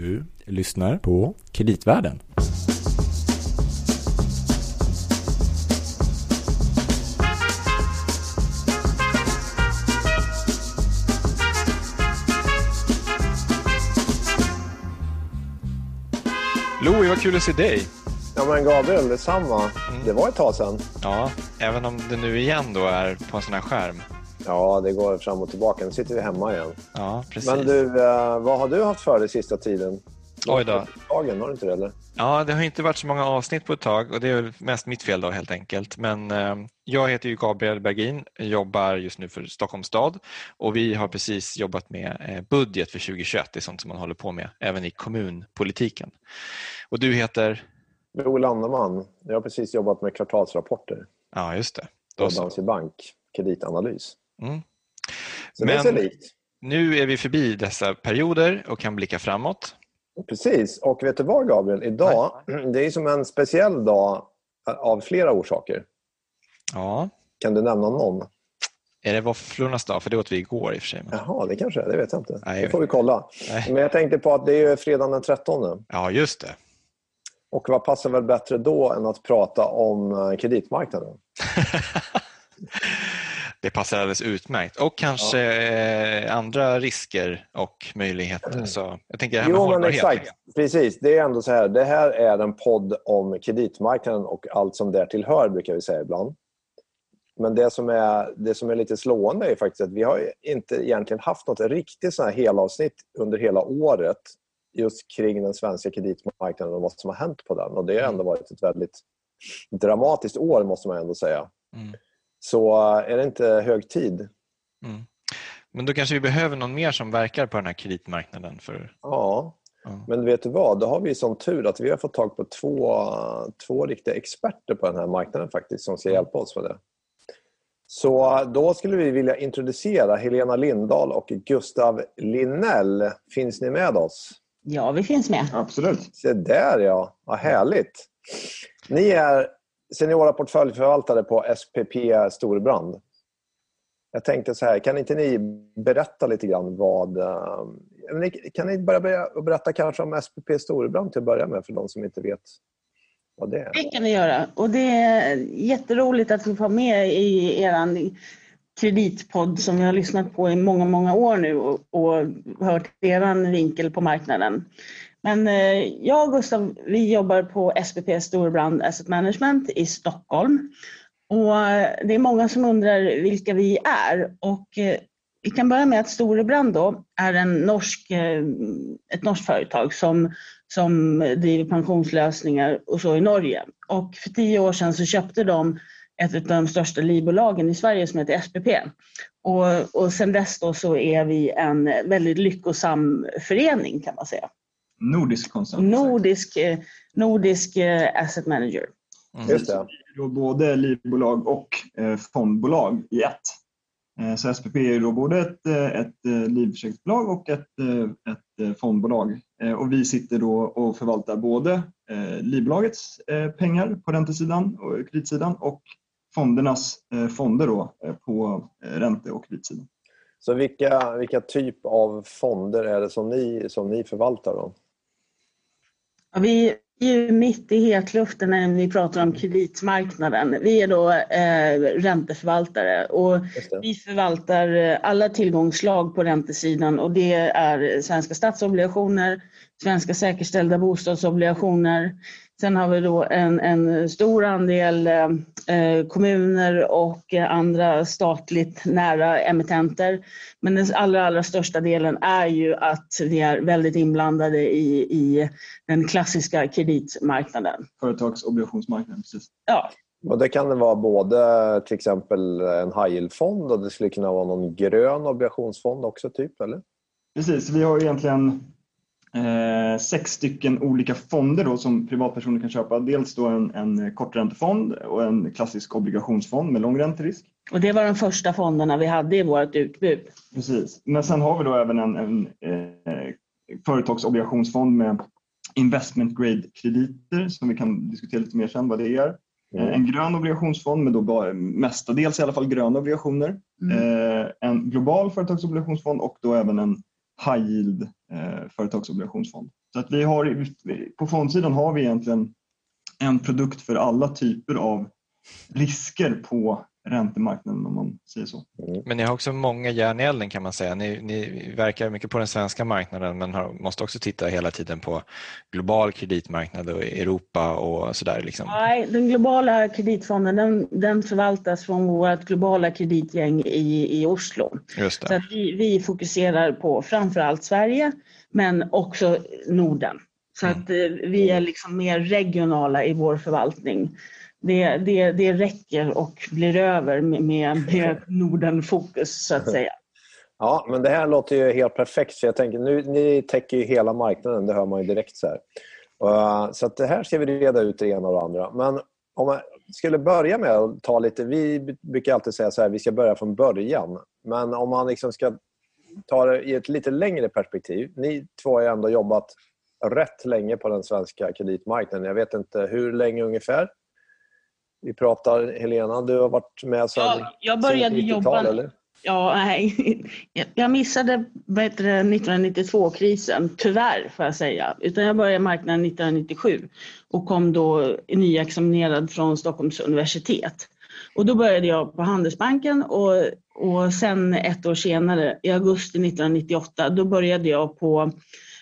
Du lyssnar på Kreditvärlden. Louie, vad kul att se dig. Ja men Gabriel, detsamma. Mm. Det var ett tag sedan. Ja, även om det nu igen då är på en sån här skärm. Ja, det går fram och tillbaka. Nu sitter vi hemma igen. Ja, precis. Men du, eh, vad har du haft för dig sista tiden? Oj då. Dagen, har du inte det eller? Ja, det har inte varit så många avsnitt på ett tag och det är väl mest mitt fel då helt enkelt. Men eh, jag heter ju Gabriel Bergin, jobbar just nu för Stockholms stad och vi har precis jobbat med eh, budget för 2021. Det är sånt som man håller på med även i kommunpolitiken. Och du heter? Joel Landeman. Jag har precis jobbat med kvartalsrapporter Ja, just det. på Då så. Danske Bank, kreditanalys. Mm. Men nu är vi förbi dessa perioder och kan blicka framåt. Precis. Och vet du vad Gabriel? Idag, det är som en speciell dag av flera orsaker. Ja, Kan du nämna någon? är det våfflornas dag? För det åt vi igår i och för sig. men- Jaha, det kanske är. Det vet jag inte. Nej, det får vi kolla. Nej. Men jag tänkte på att det är ju fredagen den 13. Ja, just det. Och vad passar väl bättre då än att prata om eh, kreditmarknaden? Det passar alldeles utmärkt. Och kanske eh, andra risker och möjligheter. Så jag tänker det här med Jo, hållbarhet. exakt. Precis. Det är ändå så här. Det här är en podd om kreditmarknaden och allt som därtill hör, brukar vi säga ibland. Men det som är, det som är lite slående är faktiskt att vi har inte egentligen haft något riktigt sån här helavsnitt under hela året just kring den svenska kreditmarknaden och vad som har hänt på den. Och det har ändå varit ett väldigt dramatiskt år, måste man ändå säga. Mm. Så eh, är det inte hög tid? Mm. Men då kanske vi behöver någon mer som verkar på den här kreditmarknaden. För, Ja, ja. Men vet du vad? Då har vi som tur att vi har fått tag på två, två riktiga experter på den här marknaden faktiskt som ska hjälpa oss med det. Så då skulle vi vilja introducera Helena Lindahl och Gustav Linnell. Finns ni med oss? Ja, vi finns med. Absolut. Se där ja, vad härligt. Ni är seniora portföljförvaltare på SPP Storebrand. Jag tänkte så här, kan inte ni berätta lite grann vad... Eh, kan ni börja berätta kanske om SPP Storebrand till att börja med för de som inte vet vad det är? Det kan vi göra. Och det är jätteroligt att vi får med i er kreditpodd som vi har lyssnat på i många, många år nu och, och hört er vinkel på marknaden. Men eh, jag och Gustav, vi jobbar på SPP Storebrand Asset Management i Stockholm. Och eh, det är många som undrar vilka vi är. Och eh, vi kan börja med att Storebrand då är en norsk, ett norskt företag som som driver pensionslösningar och så i Norge. Och för tio år sedan så köpte de ett av de största livbolagen i Sverige som heter SPP. Och, och sedan dess då så är vi en väldigt lyckosam förening kan man säga. Nordisk konsult. Nordisk, eh, nordisk eh, asset manager. Mm. Just det. Då både livbolag och eh, fondbolag i ett. Så SPP är då både ett, ett livförsäkringsbolag och ett, ett fondbolag. Och vi sitter då och förvaltar både livbolagets pengar på räntesidan och kreditsidan och fondernas fonder då på ränte och kreditsidan. Så vilka, vilka typ av fonder är det som ni, som ni förvaltar? Då? Vi är ju mitt i hetluften när vi pratar om kreditmarknaden. Vi är då eh, ränteförvaltare och. Vi förvaltar eh, alla tillgångslag på räntesidan och det är svenska statsobligationer, svenska säkerställda bostadsobligationer. Sen har vi då en, en stor andel eh, kommuner och andra statligt nära emittenter. Men den allra, allra största delen är ju att vi är väldigt inblandade i, i den klassiska kreditmarknaden. Företagsobligationsmarknaden. Precis. Ja, Och det kan det vara både till exempel en high yield-fond och det skulle kunna vara någon grön obligationsfond också, typ, eller? Precis, vi har egentligen eh, sex stycken olika fonder då, som privatpersoner kan köpa. Dels då en, en korträntefond och en klassisk obligationsfond med lång ränterisk. och det var de första fonderna vi hade i vårt utbud. Precis. Men sen har vi då även en, en eh, företagsobligationsfond med investment grade krediter som vi kan diskutera lite mer sen vad det är. Mm. Eh, En grön obligationsfond med då bara, mestadels i alla fall gröna obligationer. Mm. Eh, en global företagsobligationsfond och då även en high yield eh, företagsobligationsfond. Så att vi har, på fondsidan har vi egentligen en produkt för alla typer av risker på räntemarknaden om man säger så. Mm. Men ni har också många järn i elden kan man säga. Ni, ni verkar mycket på den svenska marknaden men har, måste också titta hela tiden på global kreditmarknad och Europa och sådär. Liksom. Nej, den globala kreditfonden den, den förvaltas från vårt globala kreditgäng i, i Oslo. Just det. Så att vi, vi fokuserar på framförallt Sverige men också Norden. Så Mm. att eh, vi är liksom mer regionala i vår förvaltning. Det, det, det räcker och blir över med, med, Norden-fokus så att säga. Ja, men det här låter ju helt perfekt. Så jag tänker, nu, ni täcker ju hela marknaden, det hör man ju direkt. Så här. Uh, så att det här ska vi reda ut det ena och det andra. Men om man skulle börja med att ta lite... Vi brukar alltid säga så här, vi ska börja från början. Men om man liksom ska ta det i ett lite längre perspektiv. Ni två har ju ändå jobbat rätt länge på den svenska kreditmarknaden. Jag vet inte hur länge ungefär. Vi pratar, Helena, du har varit med sedan Ja, jag började sent 90-tal, jobba- eller? Ja, nej. Jag missade vad heter det, 1992-krisen, tyvärr får jag säga. Utan jag började marknaden 1997 och kom då nyexaminerad från Stockholms universitet. Och då började jag på Handelsbanken och, och sen ett år senare, i augusti 1998, då började jag på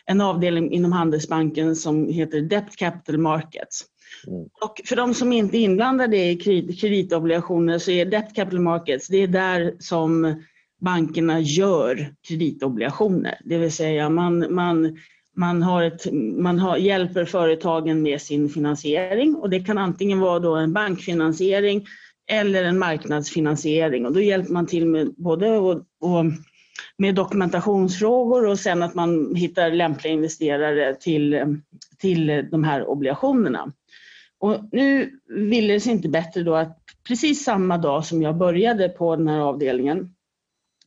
en avdelning inom Handelsbanken som heter Debt Capital Markets. Mm. Och för de som inte är inblandade i kredit- kreditobligationer så är Debt Capital Markets, det är där som bankerna gör kreditobligationer. Det vill säga man, man, man, har ett, man har, hjälper företagen med sin finansiering och det kan antingen vara då en bankfinansiering eller en marknadsfinansiering och då hjälper man till med både och, och med dokumentationsfrågor och sen att man hittar lämpliga investerare till, till de här obligationerna. Och nu ville det sig inte bättre då att precis samma dag som jag började på den här avdelningen,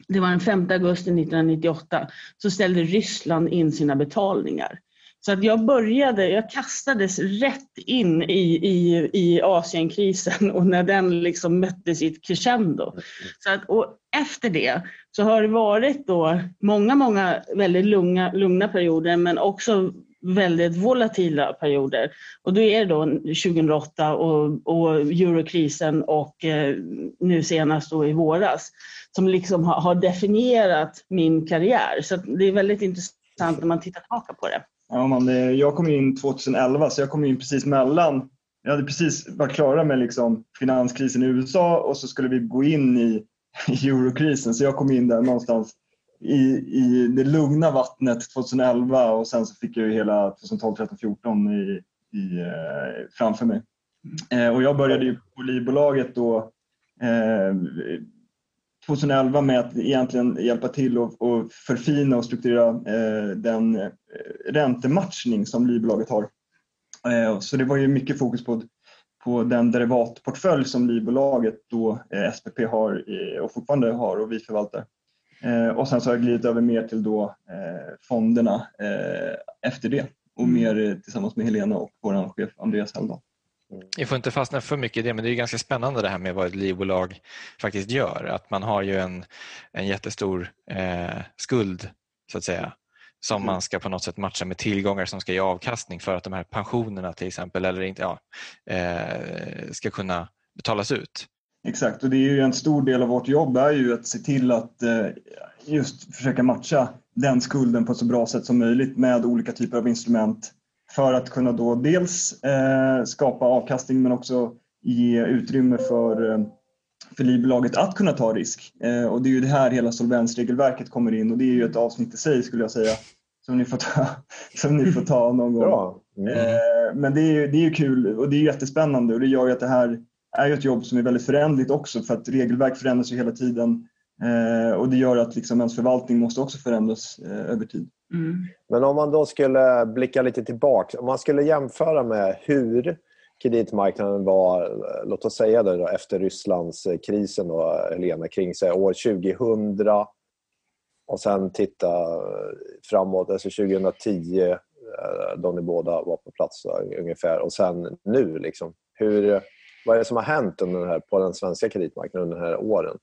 det var den 5 augusti 1998, så ställde Ryssland in sina betalningar. Så att jag började, jag kastades rätt in i, i, i Asienkrisen och när den liksom mötte sitt crescendo. Så att, och efter det så har det varit då många, många väldigt lugna, lugna perioder men också väldigt volatila perioder. Och då är det då 2008 och, och eurokrisen och eh, nu senast då i våras som liksom har, har definierat min karriär. Så det är väldigt intressant när man tittar tillbaka på det. Ja, man, eh, jag kom in 2011 så jag kom in precis mellan. Jag hade precis varit klara med liksom finanskrisen i USA och så skulle vi gå in i, i eurokrisen. Så jag kom in där någonstans i, i det lugna vattnet 2011 och sen så fick jag ju hela 2012, 13, 14 i, i, eh, framför mig. Eh, och jag började ju på livbolaget då eh, 2011 med att egentligen hjälpa till och, och förfina och strukturera eh, den eh, räntematchning som livbolaget har. Eh, så det var ju mycket fokus på, på den derivatportfölj som livbolaget då eh, SPP har eh, och fortfarande har och vi förvaltar. Eh, och sen så har jag glidit över mer till då eh, fonderna eh, efter det och Mm. mer tillsammans med Helena och vår chef Andreas Helldal. Vi får inte fastna för mycket i det men det är ganska spännande det här med vad ett livbolag faktiskt gör. Att man har ju en, en jättestor eh, skuld så att säga som Mm. man ska på något sätt matcha med tillgångar som ska ge avkastning för att de här pensionerna till exempel eller inte, ja, eh, ska kunna betalas ut. Exakt, och det är ju en stor del av vårt jobb är ju att se till att eh, just försöka matcha den skulden på ett så bra sätt som möjligt med olika typer av instrument för att kunna då dels eh, skapa avkastning men också ge utrymme för, eh, för livbolaget att kunna ta risk. Och det är ju det här hela solvensregelverket kommer in och det är ju ett avsnitt i sig skulle jag säga som ni får ta, som ni får ta någon gång. Bra. Mm. Men det är, det är ju kul och det är jättespännande och det gör ju att det här är ju ett jobb som är väldigt förändligt också för att regelverk förändras ju hela tiden eh, och det gör att liksom ens förvaltning måste också förändras eh, över tid. Mm. Men om man då skulle blicka lite tillbaka, om man skulle jämföra med hur kreditmarknaden var, låt oss säga det då, efter Rysslandskrisen då, Helena, kring här, år 2000 och sen titta framåt, alltså 2010 eh, då ni båda var på plats då, ungefär och sen nu liksom. Hur, vad är det som har hänt under den här, på den svenska kreditmarknaden under de här åren?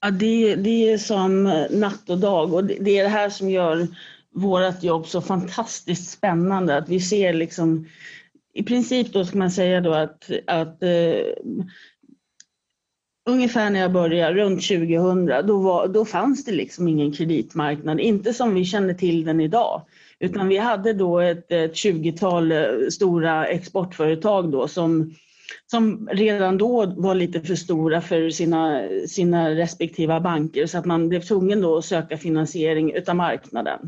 Ja, det, det är som natt och dag och det, är det här som gör vårt jobb så fantastiskt spännande att vi ser liksom i princip då ska man säga då att, att eh, ungefär när jag började, runt 2000, då, var, då fanns det liksom ingen kreditmarknad, inte som vi känner till den idag. Utan vi hade då ett, ett 20-tal eh, stora exportföretag då som, som redan då var lite för stora för sina, sina respektiva banker så att man blev tvungen då att söka finansiering utav marknaden.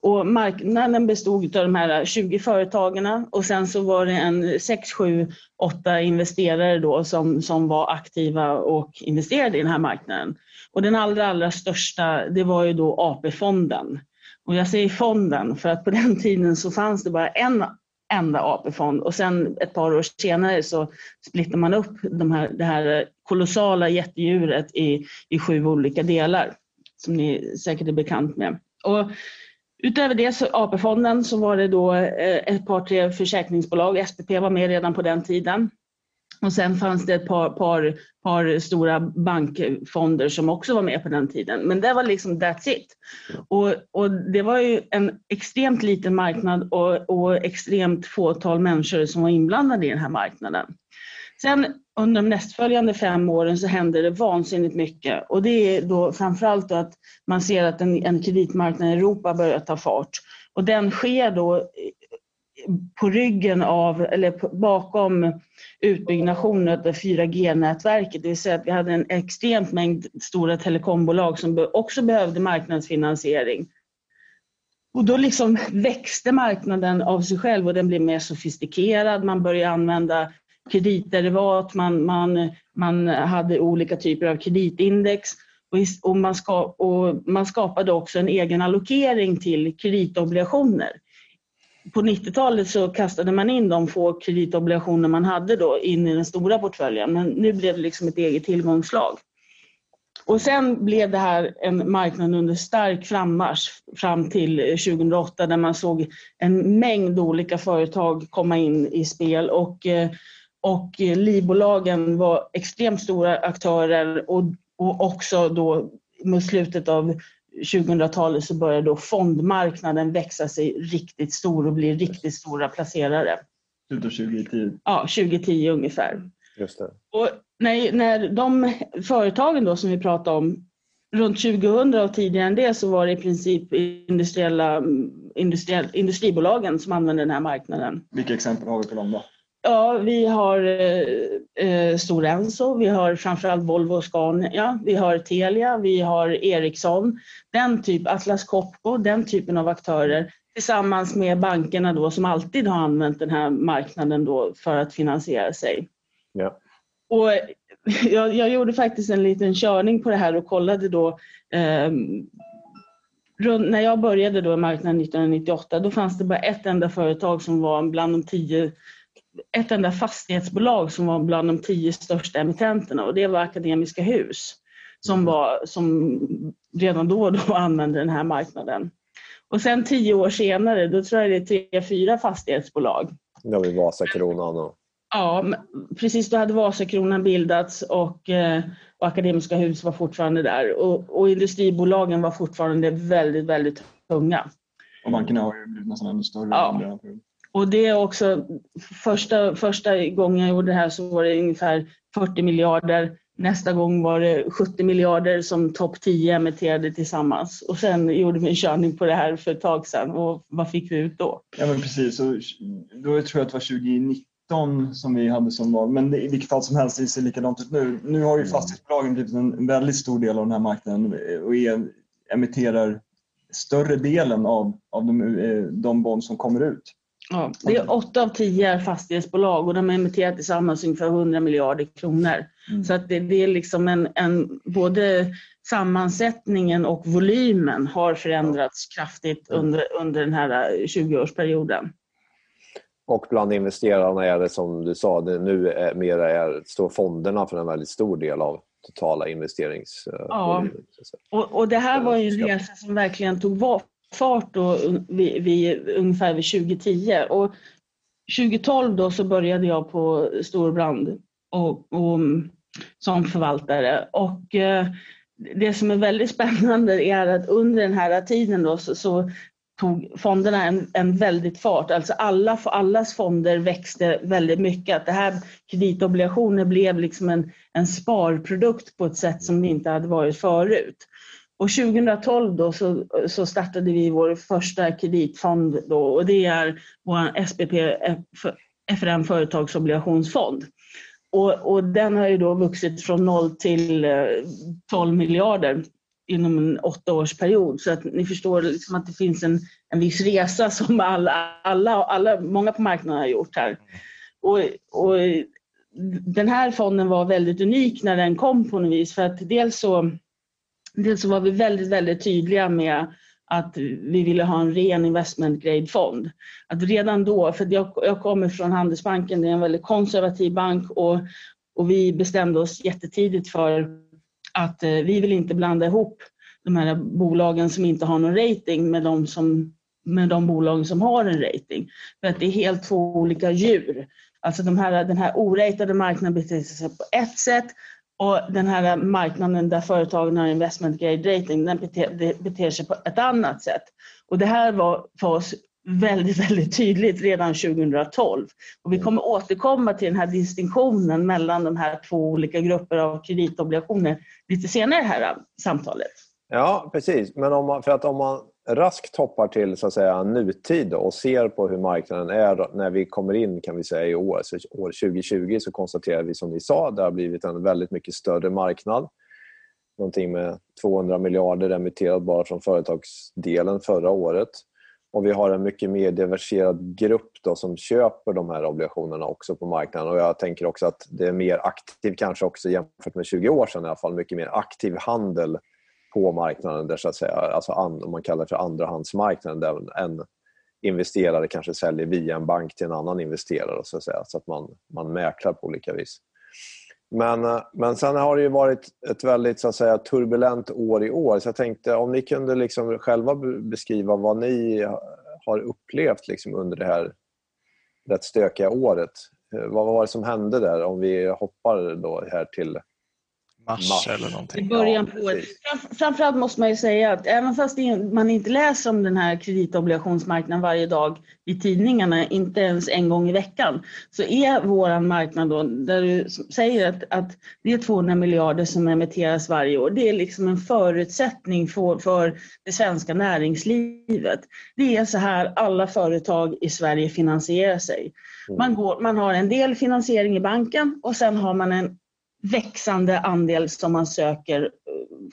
Och marknaden bestod av de här 20 företagen och sen så var det en 6, 7, 8 investerare då som, som var aktiva och investerade i den här marknaden. Och den allra, allra största, det var ju då AP-fonden. Och jag säger fonden för att på den tiden så fanns det bara en enda AP-fond och sen ett par år senare så splittar man upp de här, det här kolossala jättedjuret i, i sju olika delar som ni säkert är bekant med. Och Utöver det, så AP-fonden, så var det då eh, ett par tre försäkringsbolag. SPP var med redan på den tiden. Och sen fanns det ett par, par, par stora bankfonder som också var med på den tiden. Men det var liksom that's it. Och, och det var ju en extremt liten marknad och, och extremt fåtal människor som var inblandade i den här marknaden. Sen under de nästföljande fem åren så hände det vansinnigt mycket och det är då framförallt då att man ser att en, en kreditmarknad i Europa börjar ta fart och den sker då på ryggen av, eller bakom utbyggnationen av 4G-nätverket, det vill säga att vi hade en extremt mängd stora telekombolag som också behövde marknadsfinansiering. Och då liksom växte marknaden av sig själv och den blev mer sofistikerad. Man började använda kreditderivat, man, man, man hade olika typer av kreditindex och, och, man ska, och man skapade också en egen allokering till kreditobligationer. På 90-talet så kastade man in de få kreditobligationer man hade då in i den stora portföljen, men nu blev det liksom ett eget tillgångslag. Och sen blev det här en marknad under stark frammarsch fram till 2008 där man såg en mängd olika företag komma in i spel och eh, och eh, livbolagen var extremt stora aktörer och, och också då mot slutet av 2000-talet så började då fondmarknaden växa sig riktigt stor och bli riktigt stora placerare. Slutet av 2010? Ja, 2010 ungefär. Just det. Och när, när de företagen då som vi pratade om, runt 2000 och tidigare än det så var det i princip industriella, industriell, industribolagen som använde den här marknaden. Vilka exempel har vi på dem då? Ja, vi har eh, eh, Stora Enso, vi har framförallt Volvo och Scania, vi har Telia, vi har Ericsson, den typ, Atlas Copco, den typen av aktörer tillsammans med bankerna då som alltid har använt den här marknaden då för att finansiera sig. Ja. Och jag, jag gjorde faktiskt en liten körning på det här och kollade då eh, när jag började då i marknaden 1998 då fanns det bara ett enda företag som var bland de tio ett enda fastighetsbolag som var bland de tio största emittenterna och det var Akademiska Hus som, mm. var, som redan då, då använde den här marknaden. Och sen tio år senare, då tror jag det är tre, fyra fastighetsbolag. Det var Vasakronan och... Ja, precis då hade Vasakronan bildats och, eh, och Akademiska Hus var fortfarande där och, och industribolagen var fortfarande väldigt, väldigt tunga. Och bankerna har ju blivit nästan ännu större. Ja. Och det är också första, första gången jag gjorde det här så var det ungefär 40 miljarder. Nästa gång var det 70 miljarder som topp 10 emitterade tillsammans. Och sen gjorde vi en körning på det här för ett tag sedan och vad fick vi ut då? Ja men precis, och då tror jag att det var 2019 som vi hade som val. Men i vilket fall som helst det ser likadant ut nu. Nu har ju mm. fastighetsbolagen blivit en väldigt stor del av den här marknaden och är, emitterar större delen av, av de, eh, de bond som kommer ut. Ja, det är åtta av tio fastighetsbolag och de har emitterat tillsammans ungefär 100 miljarder kronor. Mm. Så att det, det, är liksom en, en, både sammansättningen och volymen har förändrats kraftigt mm. under, under den här 20-årsperioden. Och bland investerarna är det som du sa, det nu är, mer är, står fonderna för en väldigt stor del av totala investeringsvolymen. Ja, och, och det här var ju en resa som verkligen tog fart då vid, vid, ungefär vid 2010. Och 2012 då så började jag på Storbrand och, och, mm, som förvaltare. Och eh, det som är väldigt spännande är att under den här tiden då så, så tog fonderna en, en väldigt fart. Alltså alla, allas fonder växte väldigt mycket. Att det här kreditobligationer blev liksom en, en sparprodukt på ett sätt som det inte hade varit förut. Och 2012 då så, så startade vi vår första kreditfond då, och det är vår SPP FRM Företagsobligationsfond. Och, och, den har ju då vuxit från 0 till eh, 12 miljarder inom en åttaårsperiod. Så att ni förstår liksom att det finns en, en viss resa som alla, alla, alla, många på marknaden har gjort här. Och, och den här fonden var väldigt unik när den kom på något vis för att dels så, dels så var vi väldigt, väldigt tydliga med att vi ville ha en ren investment grade-fond. Att redan då, för jag, jag kommer från Handelsbanken, det är en väldigt konservativ bank och, och vi bestämde oss jättetidigt för att eh, vi vill inte blanda ihop de här bolagen som inte har någon rating med de, som, med de bolag som har en rating. För att det är helt två olika djur. Alltså de här, den här oratade marknaden beter sig på ett sätt och den här marknaden där företagen har investment grade rating, den beter, beter sig på ett annat sätt. Och det här var för oss väldigt, väldigt tydligt redan 2012. Och vi kommer återkomma till den här distinktionen mellan de här två olika grupper av kreditobligationer lite senare i det här samtalet. Ja, precis. Men om man, för att om man raskt hoppar till så att säga, nutid och ser på hur marknaden är när vi kommer in kan vi säga i år. Så år 2020 så konstaterar vi som ni sa, det har blivit en väldigt mycket större marknad. Någonting med 200 miljarder remitterat bara från företagsdelen förra året. Och vi har en mycket mer diversifierad grupp då som köper de här obligationerna också på marknaden. Och jag tänker också att det är mer aktiv kanske också jämfört med 20 år sedan i alla fall, mycket mer aktiv handel på marknaden, där så att säga, alltså om man kallar det för andrahandsmarknaden, där en investerare kanske säljer via en bank till en annan investerare så att, säga, så att man, man mäklar på olika vis. Men, men sen har det ju varit ett väldigt så att säga, turbulent år i år. Så jag tänkte om ni kunde liksom själva beskriva vad ni har upplevt liksom under det här rätt stökiga året. Eh, vad var det som hände där om vi hoppar då här till mars, mars, eller någonting. I början på året. Framförallt måste man ju säga att även fast man inte läser om den här kreditobligationsmarknaden varje dag i tidningarna, inte ens en gång i veckan, så är vår marknad då, där du säger att, att det är 200 miljarder som emitteras varje år, det är liksom en förutsättning för, för det svenska näringslivet. Det är så här alla företag i Sverige finansierar sig. Mm. Man, går, man har en del finansiering i banken och sen har man en växande andel som man söker eh,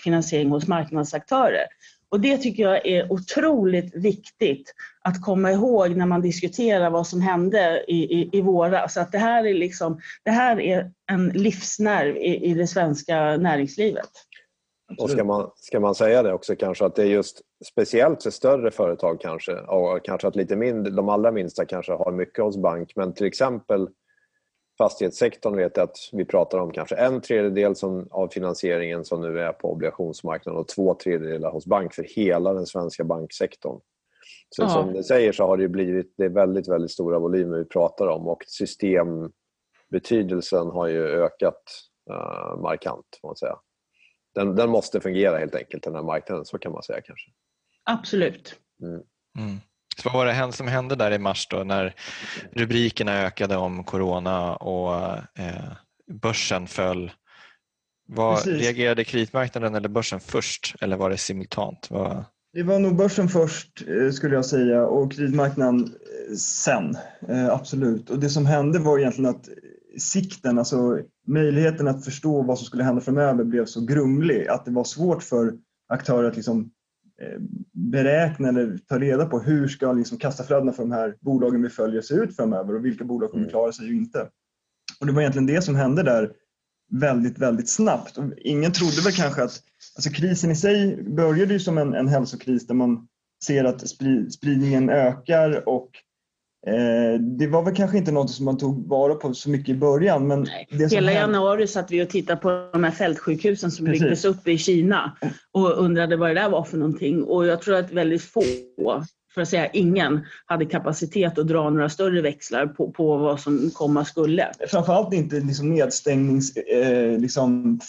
finansiering hos marknadsaktörer. Och det tycker jag är otroligt viktigt att komma ihåg när man diskuterar vad som hände i, i, i våras. Att det här är, liksom, det här är en livsnerv i, i det svenska näringslivet. Och ska man, ska man säga det också kanske att det är just speciellt för större företag kanske och kanske att lite mindre, de allra minsta kanske har mycket hos bank men till exempel fastighetssektorn vet jag att vi pratar om kanske en tredjedel som, av finansieringen som nu är på obligationsmarknaden och två tredjedelar hos bank för hela den svenska banksektorn. Så ja. som du säger så har det blivit det är väldigt, väldigt stora volymer vi pratar om och systembetydelsen har ju ökat uh, markant. Man säga. Den, den måste fungera helt enkelt, den här marknaden, så kan man säga kanske. Absolut. Mm. Mm. Så vad var det som hände där i mars då när rubrikerna ökade om corona och eh, börsen föll? Var, reagerade kreditmarknaden eller börsen först eller var det simultant? Var... Det var nog börsen först eh, skulle jag säga och kreditmarknaden eh, sen. Eh, absolut. Och det som hände var egentligen att sikten, alltså möjligheten att förstå vad som skulle hända framöver blev så grumlig att det var svårt för aktörer att liksom beräkna eller ta reda på hur ska liksom kassaflödena för de här bolagen vi följer se ut framöver och vilka bolag kommer mm. klara sig och inte. Och det var egentligen det som hände där väldigt, väldigt snabbt. Och ingen trodde väl kanske att alltså krisen i sig började ju som en, en hälsokris där man ser att spridningen ökar och Eh, det var väl kanske inte något som man tog vara på så mycket i början. Men det Hela januari satt vi och tittade på de här fältsjukhusen som byggdes upp i Kina och undrade vad det där var för någonting. Och jag tror att väldigt få för att säga ingen, hade kapacitet att dra några större växlar på, på vad som komma skulle. Framförallt inte liksom nedstängnings eh, liksom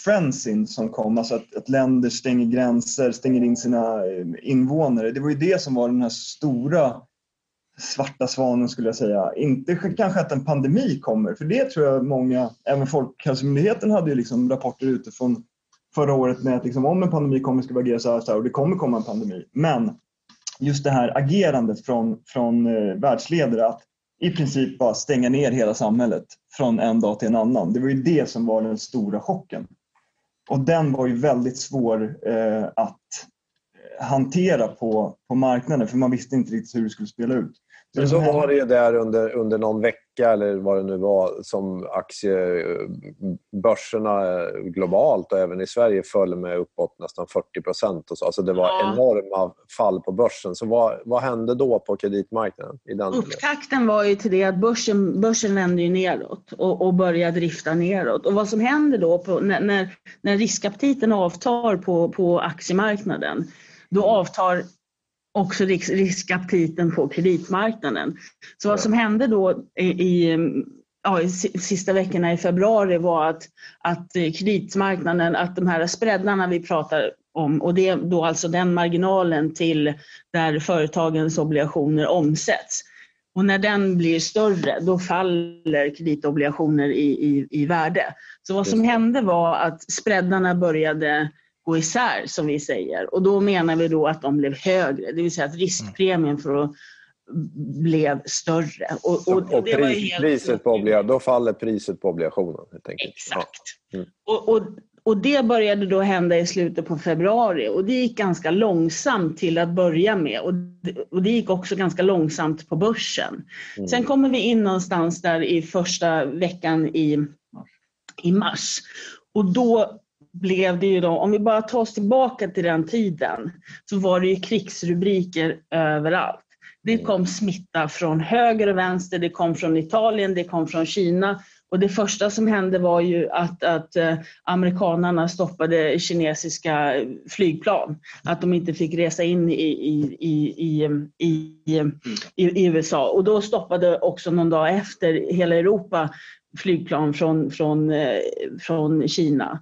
som kom, alltså att, att, länder stänger gränser, stänger in sina eh, invånare. Det var ju det som var den här stora svarta svanen skulle jag säga. Inte kanske att en pandemi kommer, för det tror jag många, även Folkhälsomyndigheten hade ju liksom rapporter utifrån förra året med att liksom, om en pandemi kommer ska vi agera så här, så här och det kommer komma en pandemi. Men just det här agerandet från, från eh, världsledare att i princip bara stänga ner hela samhället från en dag till en annan. Det var ju det som var den stora chocken. Och den var ju väldigt svår eh, att hantera på, på marknaden för man visste inte riktigt hur det skulle spela ut. Men så var det ju där under, under någon vecka eller vad det nu var som aktiebörserna globalt och även i Sverige föll med uppåt nästan 40 procent. Alltså det var ja. enorma fall på börsen. Så vad, vad hände då på kreditmarknaden? I den Upptakten var ju till det att börsen, börsen vände ju neråt och, och började drifta neråt. Och vad som händer då på, när, när, när riskaptiten avtar på, på aktiemarknaden då avtar också risk, riskaptiten på kreditmarknaden. Så vad som hände då i, i ja, sista veckorna i februari var att, att kreditmarknaden, att de här spreadarna vi pratar om, och det är då alltså den marginalen till där företagens obligationer omsätts. Och när den blir större, då faller kreditobligationer i, i, i värde. Så vad som hände var att spreadarna började gå isär som vi säger. Och då menar vi då att de blev högre, det vill säga att riskpremien för att blev större. Och, och, och pris, priset på obligationen, då faller priset på obligationen. Exakt. Ja. Mm. Och, och, och det började då hända i slutet på februari och det gick ganska långsamt till att börja med och det, och det gick också ganska långsamt på börsen. Mm. Sen kommer vi in någonstans där i första veckan i, i mars och då blev det ju då, om vi bara tar oss tillbaka till den tiden, så var det ju krigsrubriker överallt. Det kom smitta från höger och vänster, det kom från Italien, det kom från Kina. Och det första som hände var ju att, att eh, amerikanarna stoppade kinesiska flygplan. Att de inte fick resa in i, i, i, i, i, USA. Och då stoppade också någon dag efter hela Europa flygplan från, från, eh, från Kina.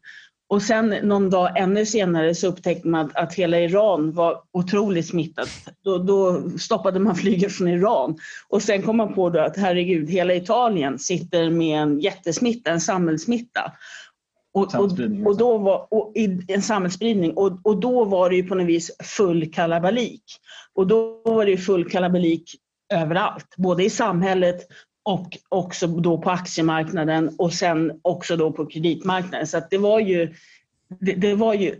Och sen någon dag ännu senare så upptäckte man att hela Iran var otroligt smittat. Då, då stoppade man flyget från Iran. Och sen kom man på då att herregud, hela Italien sitter med en jättesmitta, en samhällssmitta. Och, och, och, då var, och i en samhällsspridning. Och, och då var det ju på något vis full kalabalik. Och då var det full kalabalik överallt, både i samhället och också då på aktiemarknaden och sen också då på kreditmarknaden. Så det var ju, det, det, var ju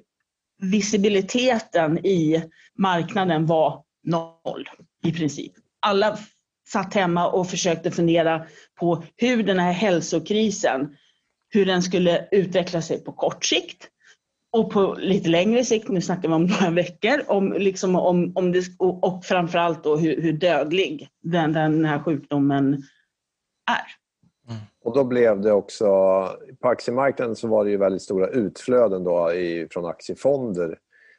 visibiliteten i marknaden var noll i princip. Alla satt hemma och försökte fundera på hur den här hälsokrisen, hur den skulle utveckla sig på kort sikt och på lite längre sikt, nu snackar vi om några veckor, om, liksom om, om det, och, och framförallt då hur, hur dödlig den, den här sjukdomen är. Mm. Och då blev det också, på aktiemarknaden så var det ju väldigt stora utflöden då i, från aktiefonder.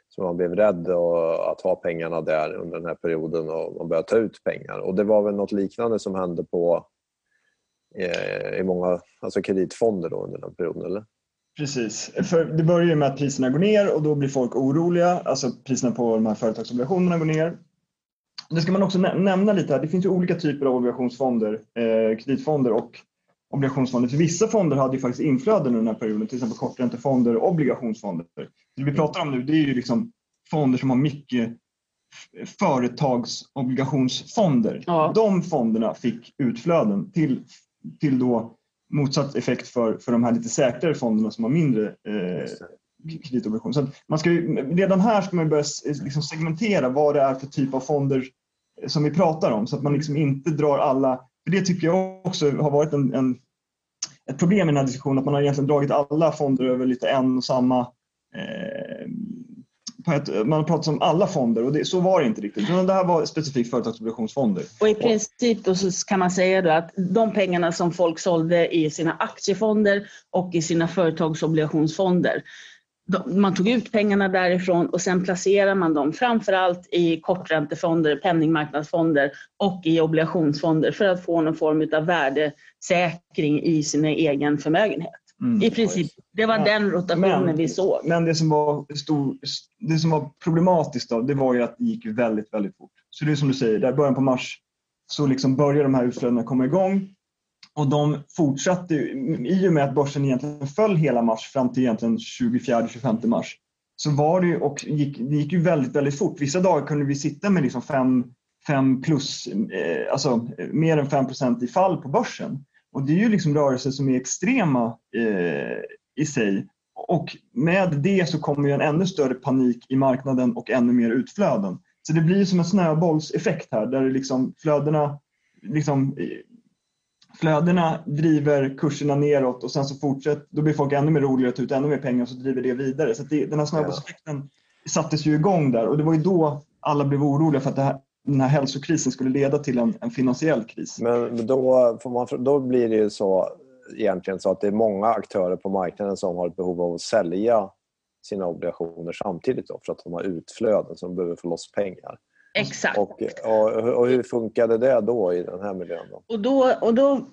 Så man blev rädd att ha pengarna där under den här perioden och man började ta ut pengar. Och det var väl något liknande som hände på eh, i många alltså kreditfonder då under den perioden, eller? Precis. För det börjar ju med att priserna går ner och då blir folk oroliga. Alltså priserna på de här företagsobligationerna går ner. Det ska man också nämna lite här. Det finns ju olika typer av obligationsfonder, eh, kreditfonder och obligationsfonder. För vissa fonder hade ju faktiskt inflöden under den här perioden, till exempel korträntefonder och obligationsfonder. Det vi pratar om nu det är ju liksom fonder som har mycket företagsobligationsfonder. Ja. De fonderna fick utflöden till, till då motsatt effekt för, för de här lite säkrare fonderna som har mindre eh, kreditobligationer. Så man ska ju, redan här ska man börja liksom segmentera vad det är för typ av fonder som vi pratar om så att man liksom inte drar alla, för det tycker jag också har varit en, en ett problem i den här diskussionen att man har egentligen dragit alla fonder över lite en och samma eh, man har pratat om alla fonder och det, så var det inte riktigt. Det här var specifikt företagsobligationsfonder. Och i princip då så kan man säga då att de pengarna som folk sålde i sina aktiefonder och i sina företagsobligationsfonder man tog ut pengarna därifrån och sen placerar man dem framförallt i korträntefonder, penningmarknadsfonder och i obligationsfonder för att få någon form av värdesäkring i sin egen förmögenhet. Mm. I princip, det var ja. den rotationen men, vi såg. Men det som var, stor, det som var problematiskt då, det var ju att det gick väldigt, väldigt fort. Så det är som du säger, där början på mars så liksom börjar de här utflödena komma igång och de fortsatte i och med att börsen egentligen föll hela mars fram till egentligen 24-25 mars. Så var det och gick, det gick ju väldigt, väldigt fort. Vissa dagar kunde vi sitta med liksom 5 plus, eh, alltså mer än 5% i fall på börsen. Och det är ju liksom rörelser som är extrema eh, i sig. Och med det så kommer ju en ännu större panik i marknaden och ännu mer utflöden. Så det blir som en snöbollseffekt här där liksom flödena liksom, eh, flödena driver kurserna neråt och sen så fortsätter, då blir folk ännu mer roliga att ta ut ännu mer pengar och så driver det vidare. Så det, den här snöbollseffekten sattes ju igång där och det var ju då alla blev oroliga för att här, den här hälsokrisen skulle leda till en, en finansiell kris. Men då, man, då blir det ju så egentligen så att det är många aktörer på marknaden som har ett behov av att sälja sina obligationer samtidigt då, för att de har utflöden som behöver få loss pengar. Exakt. Och, och, och, hur funkade det då i den här miljön? Då? Och då, och då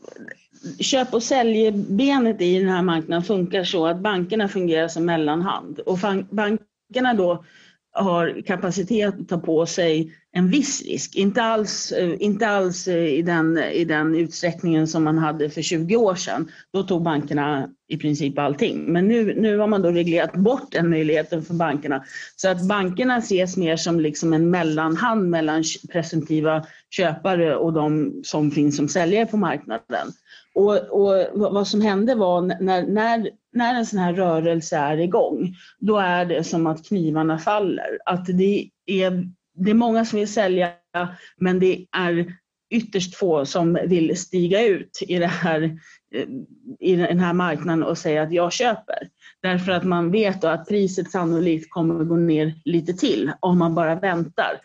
köp och säljbenet i den här marknaden funkar så att bankerna fungerar som mellanhand. Och bankerna då har kapacitet att ta på sig en viss risk. Inte alls, eh, inte alls eh, i, den, i den utsträckningen som man hade för 20 år sedan. Då tog bankerna i princip allting. Men nu, nu har man då reglerat bort den möjligheten för bankerna. Så att bankerna ses mer som liksom en mellanhand mellan presumtiva köpare och de som finns som säljare på marknaden. Och, och vad som hände var när, när, när en sån här rörelse är igång, då är det som att knivarna faller. Att det är, det är många som vill sälja, men det är ytterst få som vill stiga ut i, det här, i den här marknaden och säga att jag köper. Därför att man vet att priset sannolikt kommer att gå ner lite till om man bara väntar.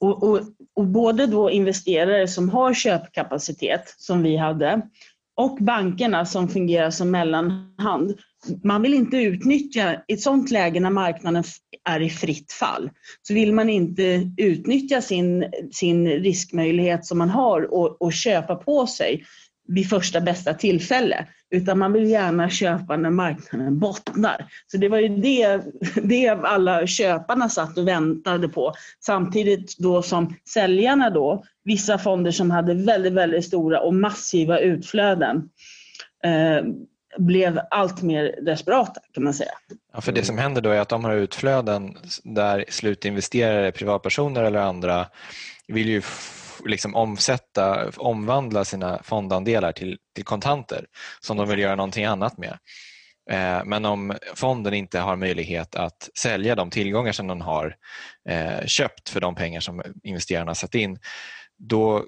Och, och, och både då investerare som har köpkapacitet, som vi hade, och bankerna som fungerar som mellanhand. Man vill inte utnyttja, i ett sådant läge när marknaden är i fritt fall, så vill man inte utnyttja sin, sin riskmöjlighet som man har och, och köpa på sig vid första bästa tillfälle, utan man vill gärna köpa när marknaden bottnar. Så det var ju det, det alla köparna satt och väntade på, samtidigt då som säljarna då, vissa fonder som hade väldigt, väldigt stora och massiva utflöden, eh, blev allt mer desperata kan man säga. Ja, för det som händer då är att de har utflöden där slutinvesterare, privatpersoner eller andra vill ju liksom omsätta, omvandla sina fondandelar till, till kontanter som de vill göra någonting annat med. Eh, men om fonden inte har möjlighet att sälja de tillgångar som den har eh, köpt för de pengar som investerarna satt in, då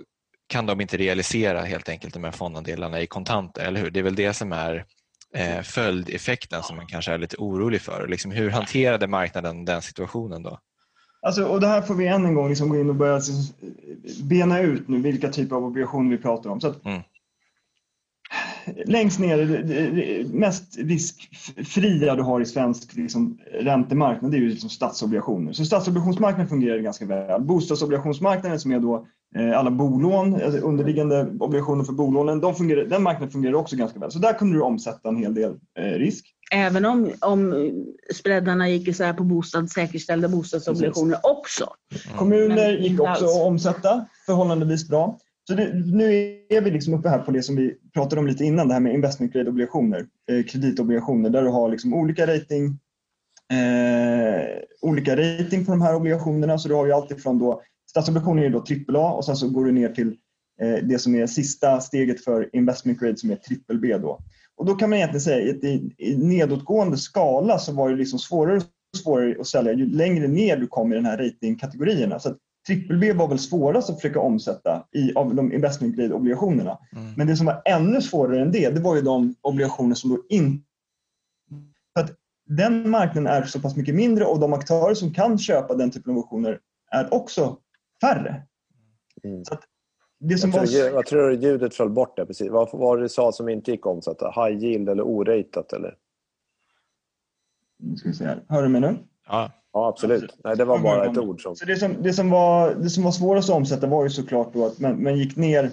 kan de inte realisera helt enkelt de här fondandelarna i kontanter, eller hur? Det är väl det som är eh, följdeffekten som man kanske är lite orolig för. Liksom, hur hanterade marknaden den situationen då? Alltså, och det här får vi än en gång liksom gå in och börja bena ut nu vilka typer av obligationer vi pratar om. Så att, mm. Längst ner, det mest riskfria du har i svensk liksom, räntemarknad det är ju liksom statsobligationer. Så statsobligationsmarknaden fungerar ganska väl. Bostadsobligationsmarknaden som är då eh, alla bolån, alltså underliggande obligationer för bolånen, de fungerar, den marknaden fungerar också ganska väl. Så där kunde du omsätta en hel del eh, risk. Även om, om spreadarna gick isär på bostad, säkerställda bostadsobligationer Precis. också. Mm. Kommuner gick också att omsätta förhållandevis bra. Så det, nu är vi liksom uppe här på det som vi pratade om lite innan, det här med investment grade obligationer, eh, kreditobligationer, där du har liksom olika rating eh, olika rating på de här obligationerna. Så du har ju alltifrån då, statsobligationer är då AAA och sen så går du ner till eh, det som är sista steget för investment grade som är BBB då. Och då kan man egentligen säga att i, i nedåtgående skala så var det liksom svårare och svårare att sälja ju längre ner du kom i den här ratingkategorierna. Så trippel B var väl svårast att försöka omsätta i, av de investment grade obligationerna. Mm. Men det som var ännu svårare än det, det var ju de obligationer som då inte... För att den marknaden är så pass mycket mindre och de aktörer som kan köpa den typen av obligationer är också färre. Mm. Så det som jag, tror, var... jag tror ljudet föll bort där precis. Vad var det du sa som inte gick att omsätta? High yield eller oratat eller? nu ska vi se här. Hör du mig nu? Ja. Ja, absolut. Nej, det var bara ett ord. Som... Så det, som, det, som var, det som var svårast att omsätta var ju såklart då att man, man gick ner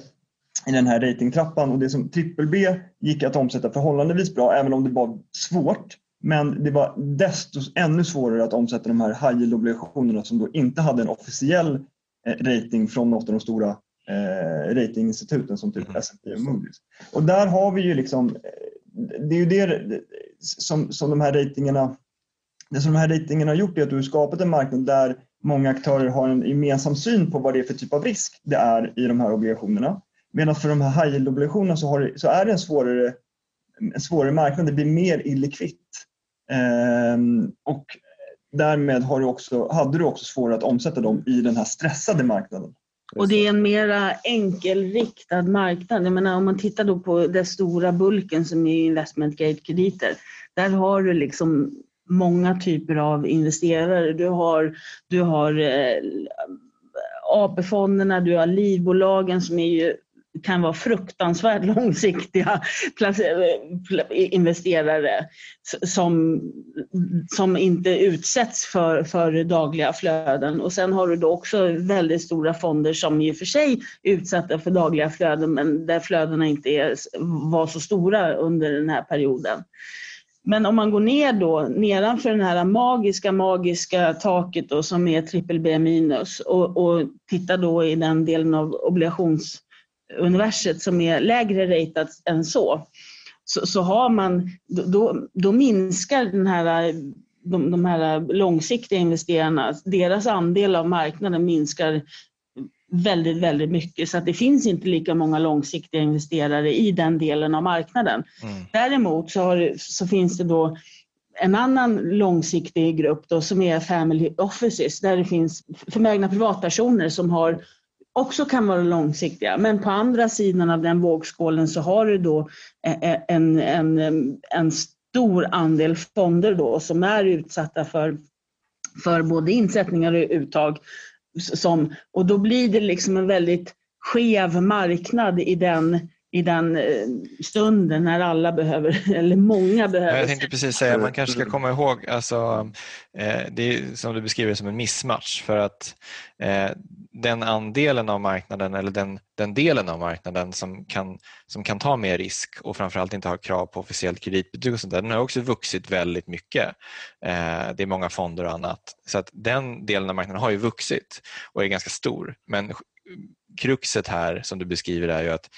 i den här ratingtrappan och det som trippel B gick att omsätta förhållandevis bra även om det var svårt. Men det var desto ännu svårare att omsätta de här high yield-obligationerna som då inte hade en officiell eh, rating från något av de stora eh, ratinginstituten som typ Mm. S&P och Moody's. Och där har vi ju liksom, eh, det är ju det som, som de här ratingarna det som de här ratingarna har gjort är att du har skapat en marknad där många aktörer har en gemensam syn på vad det är för typ av risk det är i de här obligationerna. Medan för de här high yield-obligationerna så, det- så är det en svårare, en svårare marknad. Det blir mer illikvitt. Ehm, och därmed har du också, hade du också svårare att omsätta dem i den här stressade marknaden. Och det är en mera enkelriktad marknad. Jag menar, om man tittar då på den stora bulken som är investment grade-krediter. Där har du liksom många typer av investerare. Du har, du har eh, AP-fonderna, du har livbolagen som är ju, kan vara fruktansvärt långsiktiga investerare som, som inte utsätts för, för dagliga flöden. Och sen har du då också väldigt stora fonder som i och för sig är utsatta för dagliga flöden men där flödena inte är, var så stora under den här perioden. Men om man går ner då, nedanför den här magiska, magiska taket då, som är trippel B minus och, och tittar då i den delen av obligationsuniverset som är lägre ratat än så, så, så har man, då- då, då minskar den här, de, de här långsiktiga investerarna, deras andel av marknaden minskar väldigt, väldigt mycket. Så att det finns inte lika många långsiktiga investerare i den delen av marknaden. Mm. Däremot så, har, så finns det då en annan långsiktig grupp då, som är family offices där det finns förmögna privatpersoner som har också kan vara långsiktiga. Men på andra sidan av den vågskålen så har du då eh, en, en, en stor andel fonder då som är utsatta för, för både insättningar och uttag. Som, och då blir det liksom en väldigt skev marknad i den, i den eh, stunden när alla behöver, eller många behöver. Jag tänkte precis säga, man kanske ska komma ihåg, alltså, eh, det är som du beskriver som en missmatch för att eh, den andelen av marknaden eller den, den delen av marknaden som kan, som kan ta mer risk och framförallt inte ha krav på officiellt kreditbetyg och sånt där, den har också vuxit väldigt mycket. Det är många fonder och annat. Så att den delen av marknaden har ju vuxit och är ganska stor. Men kruxet här som du beskriver är ju att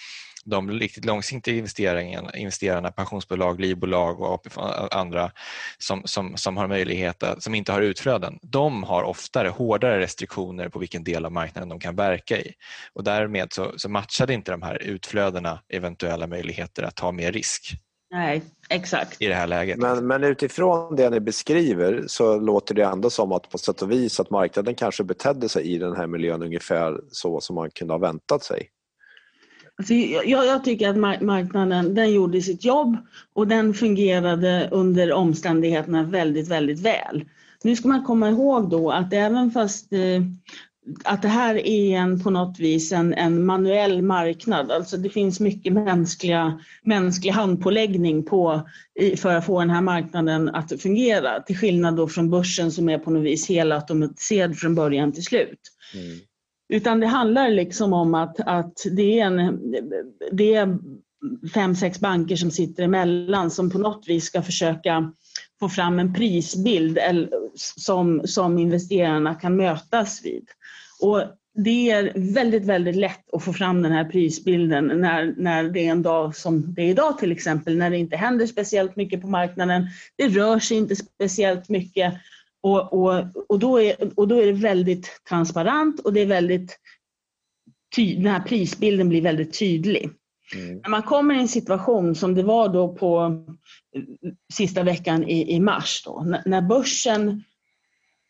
de riktigt långsiktiga investerarna, investerarna pensionsbolag, livbolag och AP andra som, som, som har möjlighet att, som inte har utflöden, de har oftare hårdare restriktioner på vilken del av marknaden de kan verka i. Och därmed så, så matchade inte de här utflödena eventuella möjligheter att ta mer risk Nej, exakt. i det här läget. Men, men utifrån det ni beskriver så låter det ändå som att på sätt och vis att marknaden kanske betedde sig i den här miljön ungefär så som man kunde ha väntat sig. Alltså, jag, jag tycker att marknaden den gjorde sitt jobb och den fungerade under omständigheterna väldigt, väldigt väl. Nu ska man komma ihåg då att även fast eh, att det här är en, på något vis en, en manuell marknad, alltså det finns mycket mänskliga, mänsklig handpåläggning på, i, för att få den här marknaden att fungera, till skillnad då från börsen som är på något vis helautomatiserad från början till slut. Mm. Utan det handlar liksom om att, att det, är en, det är fem, sex banker som sitter emellan som på något vis ska försöka få fram en prisbild som, som investerarna kan mötas vid. Och det är väldigt, väldigt lätt att få fram den här prisbilden när, när det är en dag som det är idag till exempel, när det inte händer speciellt mycket på marknaden. Det rör sig inte speciellt mycket och, och, och, då, är, och då är det väldigt transparent och det är väldigt ty, den här prisbilden blir väldigt tydlig. Mm. När man kommer i en situation som det var då på eh, sista veckan i, i mars, då, när, när börsen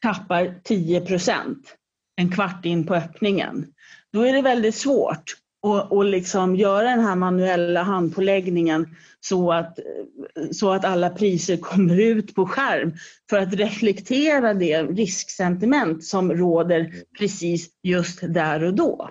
tappar 10 procent en kvart in på öppningen, då är det väldigt svårt och, och liksom göra den här manuella handpåläggningen så att, så att alla priser kommer ut på skärm för att reflektera det risksentiment som råder precis just där och då.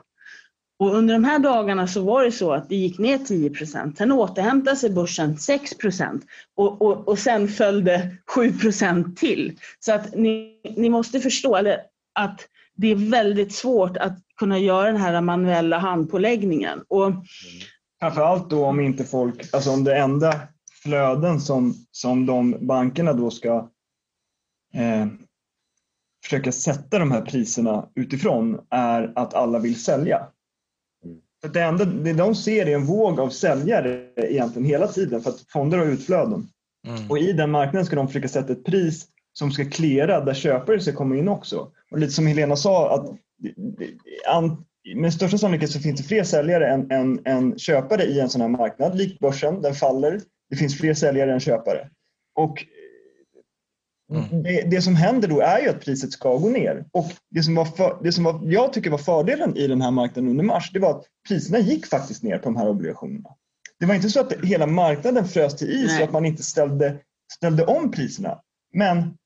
Och under de här dagarna så var det så att det gick ner 10 procent. Sen återhämtade sig börsen 6 procent och, och, och sen följde 7 procent till. Så att ni, ni måste förstå att det är väldigt svårt att kunna göra den här manuella handpåläggningen. Och, Framförallt då om inte folk, alltså om det enda flöden som, som de bankerna då ska eh, försöka sätta de här priserna utifrån är att alla vill sälja. För det enda det de ser är en våg av säljare egentligen hela tiden för att fonder har utflöden. Mm. Och i den marknaden ska de försöka sätta ett pris som ska klära där köpare ska komma in också. Och lite som Helena sa, att med största sannolikhet så finns det fler säljare än, än, än köpare i en sån här marknad. Likt börsen, den faller. Det finns fler säljare än köpare. Och Mm. Det, det, som händer då är ju att priset ska gå ner. Och det som, var för, det som var, jag tycker var fördelen i den här marknaden under mars, det var att priserna gick faktiskt ner på de här obligationerna. Det var inte så att hela marknaden frös till is och att man inte ställde, ställde om priserna. Men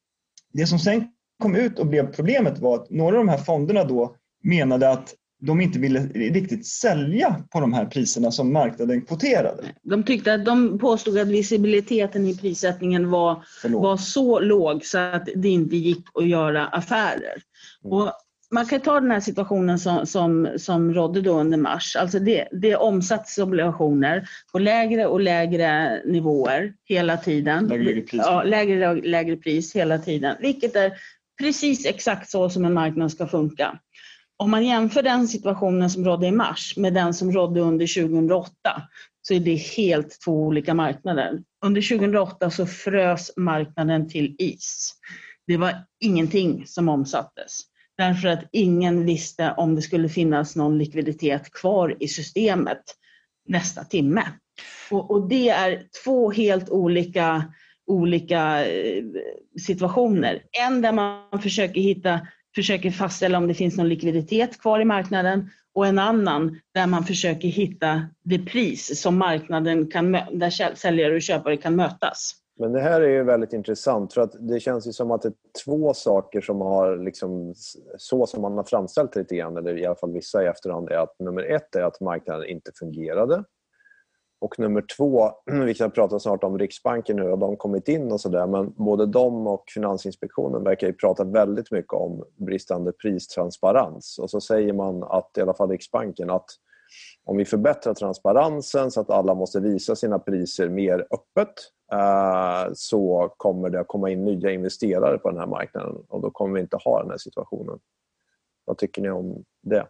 det som sen kom ut och blev problemet var att några av de här fonderna då menade att de inte ville riktigt sälja på de här priserna som marknaden kvoterade. De, tyckte att de påstod att visibiliteten i prissättningen var, var så låg så att det inte gick att göra affärer. Mm. Och man kan ta den här situationen som, som, som rådde då under mars. Alltså det, det omsattes obligationer på lägre och lägre nivåer hela tiden. Lägre, lägre pris. Ja, lägre, lägre pris hela tiden. Vilket är precis exakt så som en marknad ska funka. Om man jämför den situationen som rådde i mars med den som rådde under 2008 så är det helt två olika marknader. Under 2008 så frös marknaden till is. Det var ingenting som omsattes därför att ingen visste om det skulle finnas någon likviditet kvar i systemet nästa timme. Och, och det är två helt olika, olika eh, situationer. En där man försöker hitta försöker fastställa om det finns någon likviditet kvar i marknaden och en annan där man försöker hitta det pris som marknaden kan, där säljare och köpare kan mötas. Men det här är ju väldigt intressant för att det känns ju som att det är två saker som har liksom, så som man har framställt det lite grann, eller i alla fall vissa i efterhand, är att nummer ett är att marknaden inte fungerade. Och nummer två, vi kan prata snart om Riksbanken nu, har de kommit in och sådär, men både de och Finansinspektionen verkar ju prata väldigt mycket om bristande pristransparens. Och så säger man att, i alla fall Riksbanken, att om vi förbättrar transparensen så att alla måste visa sina priser mer öppet eh, så kommer det att komma in nya investerare på den här marknaden och då kommer vi inte ha den här situationen. Vad tycker ni om det?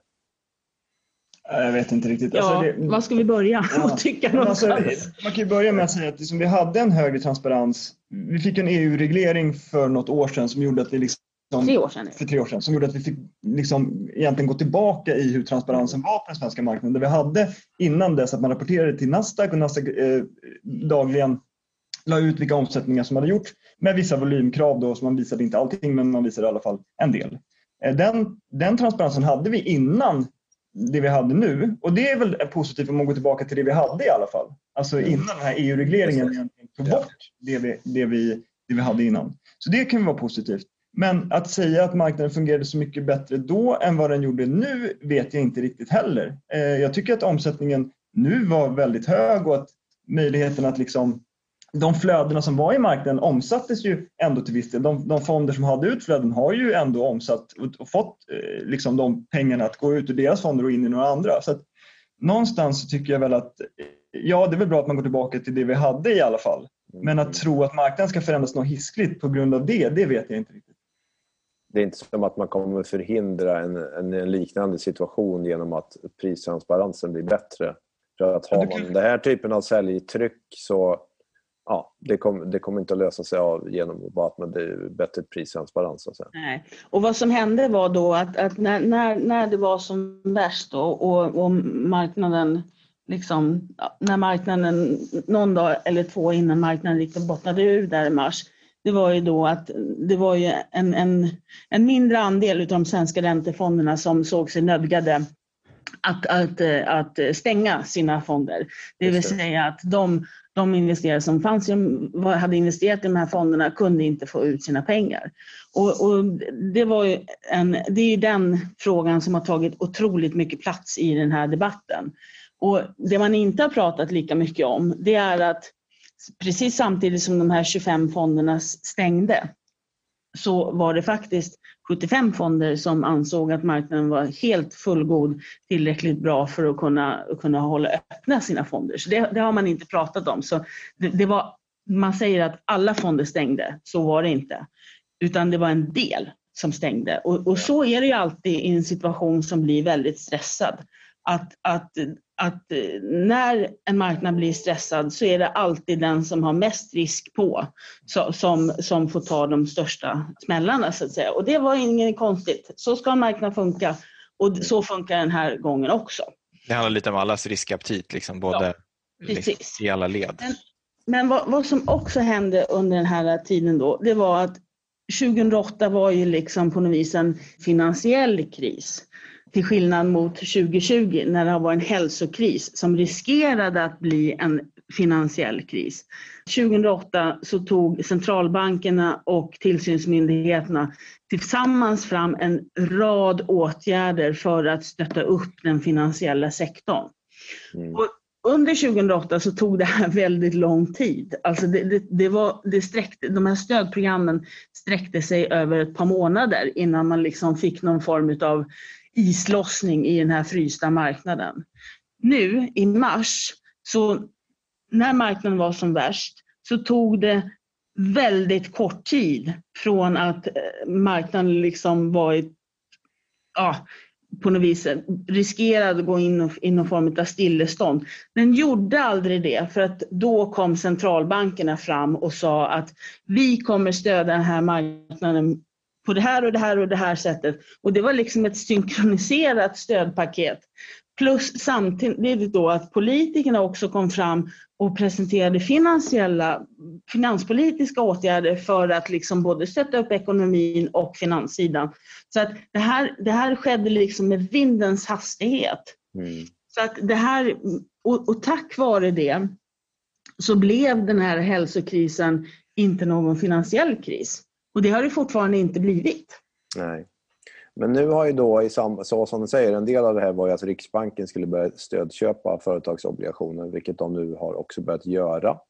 Jag vet inte riktigt. Ja, alltså det, var ska vi börja ja. tycka alltså, Man kan ju börja med att säga att liksom vi hade en högre transparens. Vi fick en EU-reglering för något år sedan som gjorde att vi liksom tre år sedan. För tre år sedan. Som gjorde att vi fick liksom egentligen gå tillbaka i hur transparensen var på den svenska marknaden. Där vi hade innan dess att man rapporterade till Nasdaq och Nasdaq eh, dagligen la ut vilka omsättningar som hade gjorts med vissa volymkrav då, så man visade inte allting men man visade i alla fall en del. Eh, den, den transparensen hade vi innan det vi hade nu. Och det är väl positivt om man går tillbaka till det vi hade i alla fall. Alltså mm. innan den här EU-regleringen tog bort det vi, det, vi, det vi hade innan. Så det kan vara positivt. Men att säga att marknaden fungerade så mycket bättre då än vad den gjorde nu vet jag inte riktigt heller. Eh, jag tycker att omsättningen nu var väldigt hög och att möjligheten att liksom de flödena som var i marknaden omsattes ju ändå till viss del. De, de fonder som hade utflöden har ju ändå omsatt och, fått eh, liksom de pengarna att gå ut ur deras fonder och in i några andra. Så att, någonstans så tycker jag väl att ja, det är väl bra att man går tillbaka till det vi hade i alla fall. Men att tro att marknaden ska förändras något hiskligt på grund av det, det vet jag inte riktigt. Det är inte som att man kommer förhindra en, en, en liknande situation genom att pristransparensen blir bättre. För att har man den här typen av säljtryck så ja, det, kom, det kommer inte att lösa sig av genom bara att man det är bättre pristransparens. Nej. Och vad som hände var då att, att när, när, när det var som värst då, och, och marknaden liksom, när marknaden någon dag eller två innan marknaden riktigt bottnade ur där i mars, det var ju då att det var ju en, en, en mindre andel av de svenska räntefonderna som såg sig nödgade att, att, att stänga sina fonder. Det vill säga att de de investerare som fanns, hade investerat i de här fonderna kunde inte få ut sina pengar. Och, och det, var en, det är den frågan som har tagit otroligt mycket plats i den här debatten. Och det man inte har pratat lika mycket om, det är att precis samtidigt som de här 25 fonderna stängde, så var det faktiskt 75 fonder som ansåg att marknaden var helt fullgod, tillräckligt bra för att kunna, kunna hålla öppna sina fonder. Så det, det har man inte pratat om. Så det, det, var, man säger att alla fonder stängde, så var det inte. Utan det var en del som stängde. Och, och så är det ju alltid i en situation som blir väldigt stressad. Att, att att eh, när en marknad blir stressad så är det alltid den som har mest risk på som, som får ta de största smällarna så att säga. Och det var inget konstigt. Så ska en marknad funka och så funkar den här gången också. Det handlar lite om allas riskaptit, liksom, både ja, liksom, i alla led. Men, men vad, vad, som också hände under den här tiden då, det var att 2008 var ju liksom på något vis en finansiell kris. Till skillnad mot 2020 när det var en hälsokris som riskerade att bli en finansiell kris. 2008 så tog centralbankerna och tillsynsmyndigheterna tillsammans fram en rad åtgärder för att stötta upp den finansiella sektorn. Mm. Och under 2008 så tog det här väldigt lång tid. Alltså det, det, det, var, det sträckte, de här stödprogrammen sträckte sig över ett par månader innan man liksom fick någon form av islossning i den här frysta marknaden. Nu i mars, så när marknaden var som värst, så tog det väldigt kort tid från att eh, marknaden liksom var i, ja, på något vis riskerade att gå in i någon form av stillestånd. Den gjorde aldrig det för att då kom centralbankerna fram och sa att vi kommer stödja den här marknaden på det här och det här och det här sättet. Och det var liksom ett synkroniserat stödpaket. Plus samtidigt då att politikerna också kom fram och presenterade finansiella, finanspolitiska åtgärder för att liksom både stötta upp ekonomin och finanssidan. Så att det här, det här skedde liksom med vindens hastighet. Mm. Så att det här, och, och tack vare det så blev den här hälsokrisen inte någon finansiell kris. Och det har det fortfarande inte blivit. Nej. Men nu har ju då, så som du säger, en del av det här var ju att Riksbanken skulle börja stödköpa företagsobligationer, vilket de nu har också börjat göra.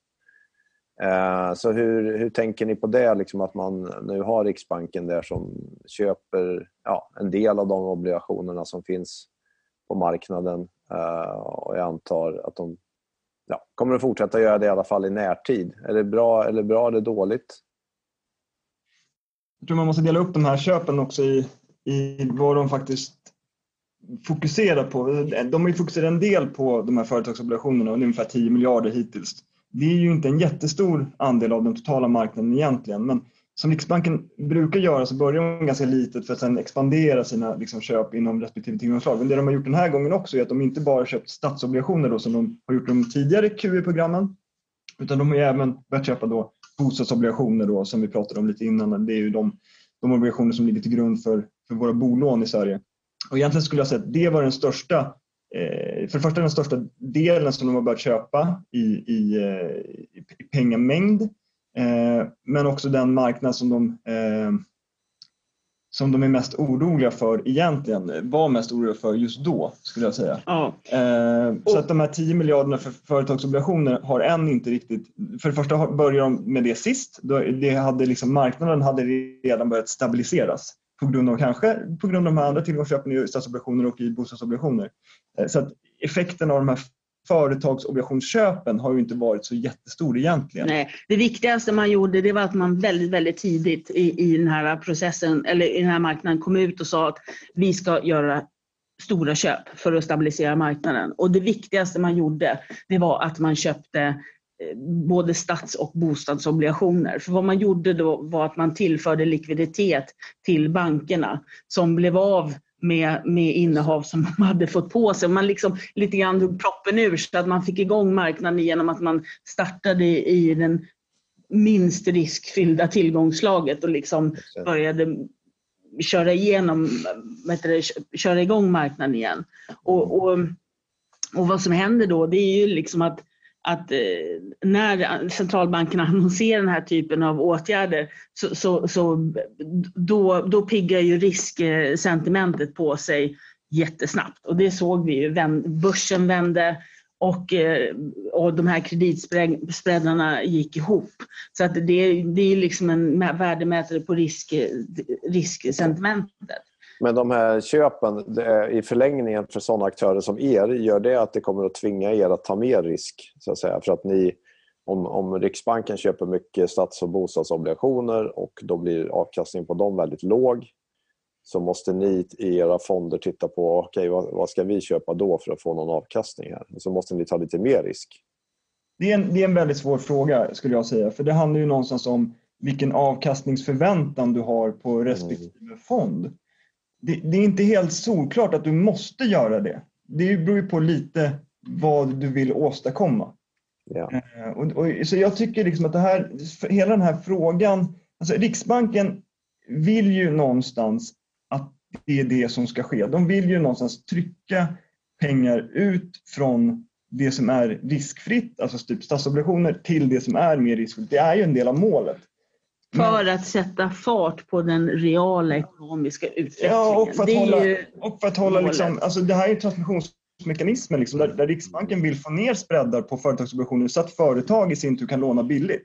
Eh, så hur, hur tänker ni på det, liksom att man nu har Riksbanken där som köper ja, en del av de obligationerna som finns på marknaden eh, och jag antar att de ja, kommer att fortsätta göra det i alla fall i närtid. Är det bra eller bra eller dåligt? Jag tror man måste dela upp de här köpen också i, i vad de faktiskt fokuserar på. De har ju fokuserat en del på de här företagsobligationerna, ungefär 10 miljarder hittills. Det är ju inte en jättestor andel av den totala marknaden egentligen, men som Riksbanken brukar göra så börjar de ganska litet för att sedan expandera sina liksom, köp inom respektive tillgångsslag. Men det de har gjort den här gången också är att de inte bara köpt statsobligationer då, som de har gjort de tidigare QE-programmen, utan de har även börjat köpa då bostadsobligationer då, som vi pratade om lite innan. Det är ju de, de obligationer som ligger till grund för, för våra bolån i Sverige. Och egentligen skulle jag säga att det var den största eh, för det första den största delen som de har börjat köpa i, i, eh, i pengamängd eh, men också den marknad som de eh, som de är mest oroliga för egentligen, var mest oroliga för just då skulle jag säga. Ja. Eh, så att de här 10 miljarderna för företagsobligationer har än inte riktigt, för det första började de med det sist, det hade liksom, marknaden hade redan börjat stabiliseras på grund av kanske på grund av de här andra tillgångsköpen i statsobligationer och i bostadsobligationer. Eh, så att effekten av de här företagsobligationsköpen har ju inte varit så jättestor egentligen. Nej, det viktigaste man gjorde det var att man väldigt, väldigt tidigt i, i den här processen, eller i den här marknaden kom ut och sa att vi ska göra stora köp för att stabilisera marknaden. Och det viktigaste man gjorde det var att man köpte eh, både stats och bostadsobligationer. För vad man gjorde då var att man tillförde likviditet till bankerna som blev av med, med innehav som de hade fått på sig. Man liksom lite grann drog proppen ur så att man fick igång marknaden genom att man startade i den minst riskfyllda tillgångslaget och liksom började köra igenom, det, köra igång marknaden igen. Och, och, och vad som händer då det är ju liksom att att eh, när centralbankerna annonserar den här typen av åtgärder så, så, så då, då piggar ju risksentimentet på sig jättesnabbt och det såg vi ju. Börsen vände och, eh, och de här kreditspreadarna gick ihop. Så att det, det är liksom en värdemätare på risk, risksentimentet. Men de här köpen i förlängningen för sådana aktörer som er, gör det att det kommer att tvinga er att ta mer risk? Så att säga? För att ni, om, om Riksbanken köper mycket stats och bostadsobligationer och då blir avkastningen på dem väldigt låg så måste ni i era fonder titta på okay, vad, vad ska vi köpa då för att få någon avkastning här. Så måste ni ta lite mer risk. Det är, en, det är en väldigt svår fråga skulle jag säga för det handlar ju någonstans om vilken avkastningsförväntan du har på respektive mm. fond det, det, är inte helt solklart att du måste göra det. Det beror ju på lite vad du vill åstadkomma. Ja. Eh, och, och, så jag tycker liksom att det här, hela den här frågan, alltså Riksbanken vill ju någonstans att det är det som ska ske. De vill ju någonstans trycka pengar ut från det som är riskfritt, alltså typ statsobligationer, till det som är mer riskfritt. Det är ju en del av målet. För att sätta fart på den reala ekonomiska utvecklingen. Ja, och för att det hålla, ju och för att hålla liksom, alltså det här är transmissionsmekanismen liksom, där, där Riksbanken vill få ner spreadar på företagsobligationer så att företag i sin tur kan låna billigt.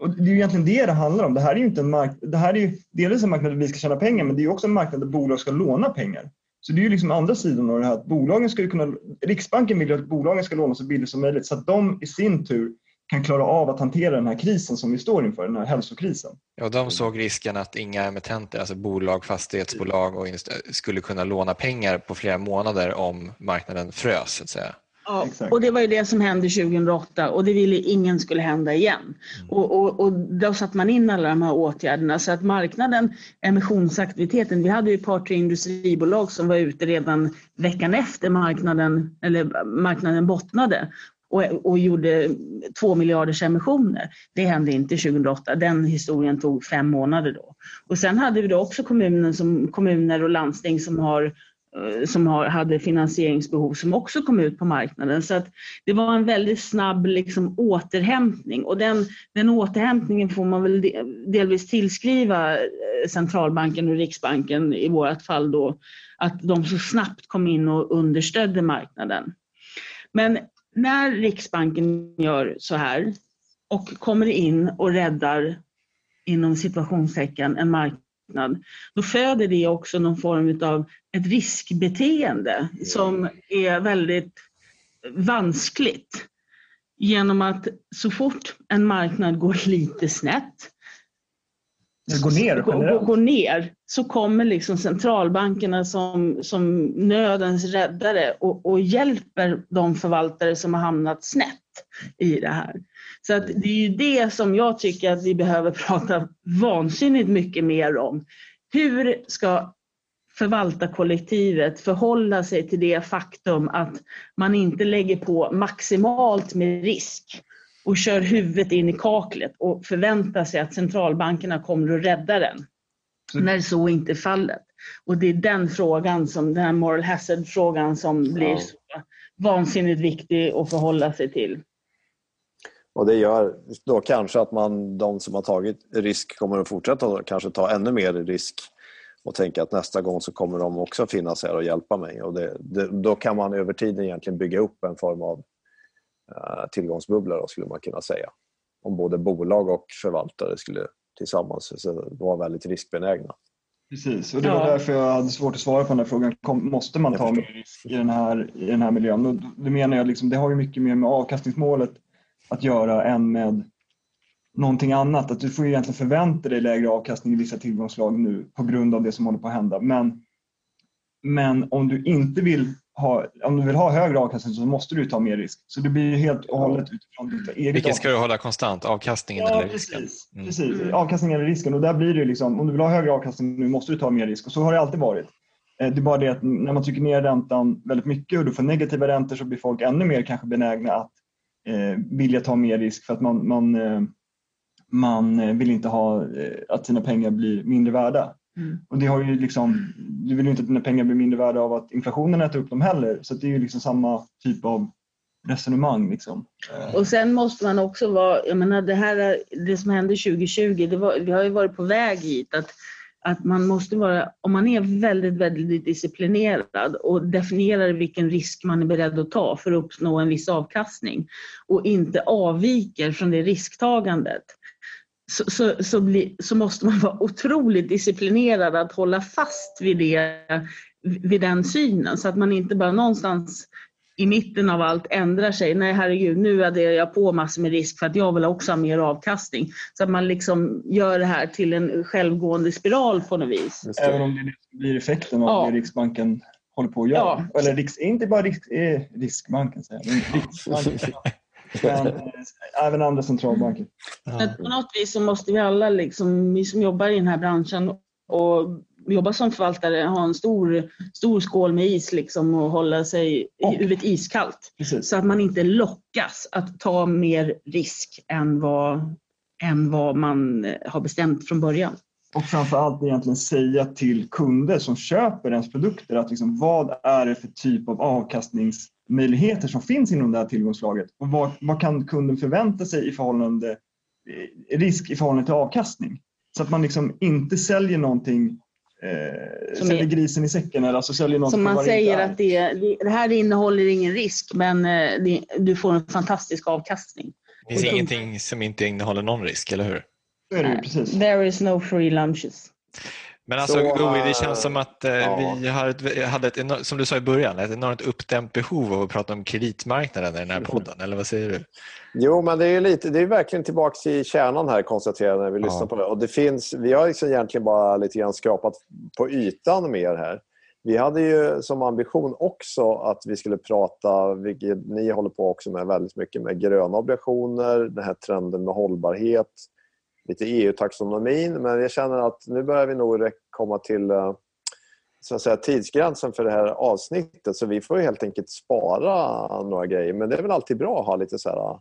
Och det är ju egentligen det det handlar om. Det här är ju inte en marknad, det här är ju delvis en marknad där vi ska tjäna pengar men det är också en marknad där bolag ska låna pengar. Så det är ju liksom andra sidan av det här att bolagen skulle kunna, Riksbanken vill ju att bolagen ska låna så billigt som möjligt så att de i sin tur kan klara av att hantera den här krisen som vi står inför, den här hälsokrisen. Ja, de såg risken att inga emittenter, alltså bolag, fastighetsbolag och skulle kunna låna pengar på flera månader om marknaden frös. Så att säga. Ja, och det var ju det som hände 2008 och det ville ingen skulle hända igen. Mm. Och, och, och då satte man in alla de här åtgärderna så att marknaden, emissionsaktiviteten, vi hade ju ett par tre industribolag som var ute redan veckan efter marknaden, eller marknaden bottnade och, och gjorde två miljarders emissioner. Det hände inte 2008. Den historien tog fem månader då. Och sen hade vi då också kommunen som, kommuner och landsting som har eh, som har, hade finansieringsbehov som också kom ut på marknaden. Så att det var en väldigt snabb liksom, återhämtning och den, den återhämtningen får man väl delvis tillskriva eh, centralbanken och Riksbanken i vårt fall då, att de så snabbt kom in och understödde marknaden. Men när Riksbanken gör så här och kommer in och räddar inom situationstecken en marknad, då föder det också någon form av ett riskbeteende som är väldigt vanskligt. Genom att så fort en marknad går lite snett går ner går, går ner så kommer liksom centralbankerna som, som nödens räddare och, och, hjälper de förvaltare som har hamnat snett i det här. Så att det är ju det som jag tycker att vi behöver prata vansinnigt mycket mer om. Hur ska förvaltarkollektivet förhålla sig till det faktum att man inte lägger på maximalt med risk och kör huvudet in i kaklet och förväntar sig att centralbankerna kommer att rädda den. Mm. När så inte är fallet. Och det är den frågan, som, den här moral hazard-frågan som ja. blir så vansinnigt viktig att förhålla sig till. Och det gör då kanske att man, de som har tagit risk kommer att fortsätta kanske ta ännu mer risk och tänka att nästa gång så kommer de också finnas här och hjälpa mig. Och det, det, då kan man över tiden egentligen bygga upp en form av Eh, tillgångsbubblor skulle man kunna säga. Om både bolag och förvaltare skulle tillsammans vara väldigt riskbenägna. Precis, och det var ja. därför jag hade svårt att svara på den här frågan. måste man ta mer risk i den här, i den här miljön? Och det menar jag liksom, det har ju mycket mer med avkastningsmålet att göra än med någonting annat. Att du får ju egentligen förvänta dig lägre avkastning i vissa tillgångslag nu på grund av det som håller på att hända. Men, men om du inte vill ha, om du vill ha högre avkastning så måste du ta mer risk. Så det blir helt och hållet utifrån ditt eget Vilket ska du hålla konstant? Avkastningen ja, eller risken? Precis, mm. precis. Mm. avkastningen eller risken. Och där blir det liksom, om du vill ha högre avkastning nu måste du ta mer risk. Och så har det alltid varit. Eh, det är bara det att när man trycker ner räntan väldigt mycket och du får negativa räntor så blir folk ännu mer kanske benägna att eh, vilja ta mer risk för att man, man, eh, man vill inte ha eh, att sina pengar blir mindre värda. Mm. Och det har ju liksom, du vill ju inte att dina pengar blir mindre värda av att inflationen äter upp dem heller. Så det är ju liksom samma typ av resonemang. Liksom. Eh. Och sen måste man också vara, jag menar det här, det som hände 2020, det var, vi har ju varit på väg hit att att man måste vara, om man är väldigt, väldigt disciplinerad och definierar vilken risk man är beredd att ta för att uppnå en viss avkastning och inte avviker från det risktagandet, så, så, så, bli, så måste man vara otroligt disciplinerad att hålla fast vid, det, vid den synen så att man inte bara någonstans i mitten av allt ändrar sig. Nej herregud, nu adderar jag på massor med risk för att jag vill också ha mer avkastning. Så att man liksom gör det här till en självgående spiral på något vis. Även om det blir effekten av ja. det Riksbanken håller på att göra. Ja. Eller riks, inte bara riks, eh, Riksbanken, säger jag, Riksbanken. Men även andra centralbanker. Ja. På något vis så måste vi alla, liksom, vi som jobbar i den här branschen och jobba som förvaltare, ha en stor, stor skål med is liksom och hålla sig i huvudet iskallt. Precis. Så att man inte lockas att ta mer risk än vad, än vad man eh, har bestämt från början. Och framförallt egentligen säga till kunder som köper ens produkter att liksom, vad är det för typ av avkastningsmöjligheter som finns inom det här tillgångslaget och vad, vad kan kunden förvänta sig i förhållande eh, risk i förhållande till avkastning. Så att man liksom inte säljer någonting eh, säljer är, grisen i säcken. Eller alltså säljer något som man säger att det, det, här innehåller ingen risk men eh, det, du får en fantastisk avkastning. Det finns ingenting som inte innehåller någon risk, eller hur? Det är det, precis. There is no free lunches. Men alltså Louis, det känns som att eh, ja. vi har ett, hade ett, som du sa i början, ett enormt uppdämt behov av att prata om kreditmarknaden i den här podden, eller vad säger du? Jo, men det är, lite, det är verkligen tillbaka till kärnan här konstaterar när vi ja. lyssnar på det. Och det finns, vi har liksom egentligen bara lite grann skrapat på ytan mer här. Vi hade ju som ambition också att vi skulle prata, vilket ni håller på också med väldigt mycket, med gröna obligationer, den här trenden med hållbarhet, lite EU-taxonomin. Men jag känner att nu börjar vi nog komma till eh, så att säga, tidsgränsen för det här avsnittet så vi får helt enkelt spara några grejer. Men det är väl alltid bra att ha lite så här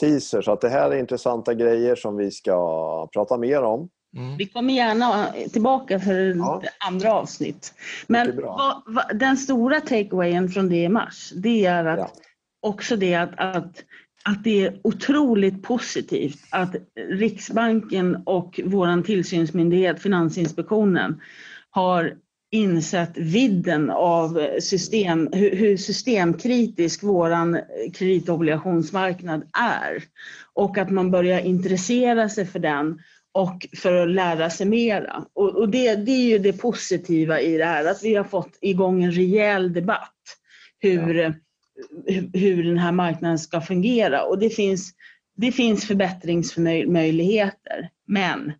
teaser. Så att det här är intressanta grejer som vi ska prata mer om. Mm. Vi kommer gärna tillbaka för ja. andra avsnitt. Men vad, vad, den stora takeawayen från det i mars, det är att ja. också det att, att, att det är otroligt positivt att Riksbanken och vår tillsynsmyndighet Finansinspektionen har insett vidden av system, hur systemkritisk vår kreditobligationsmarknad är. Och att man börjar intressera sig för den och för att lära sig mera. Och, och det, det, är ju det positiva i det här, att vi har fått igång en rejäl debatt hur, ja. Eh, hur, den här marknaden ska fungera. Och det finns, det finns förbättringsmöjligheter. Men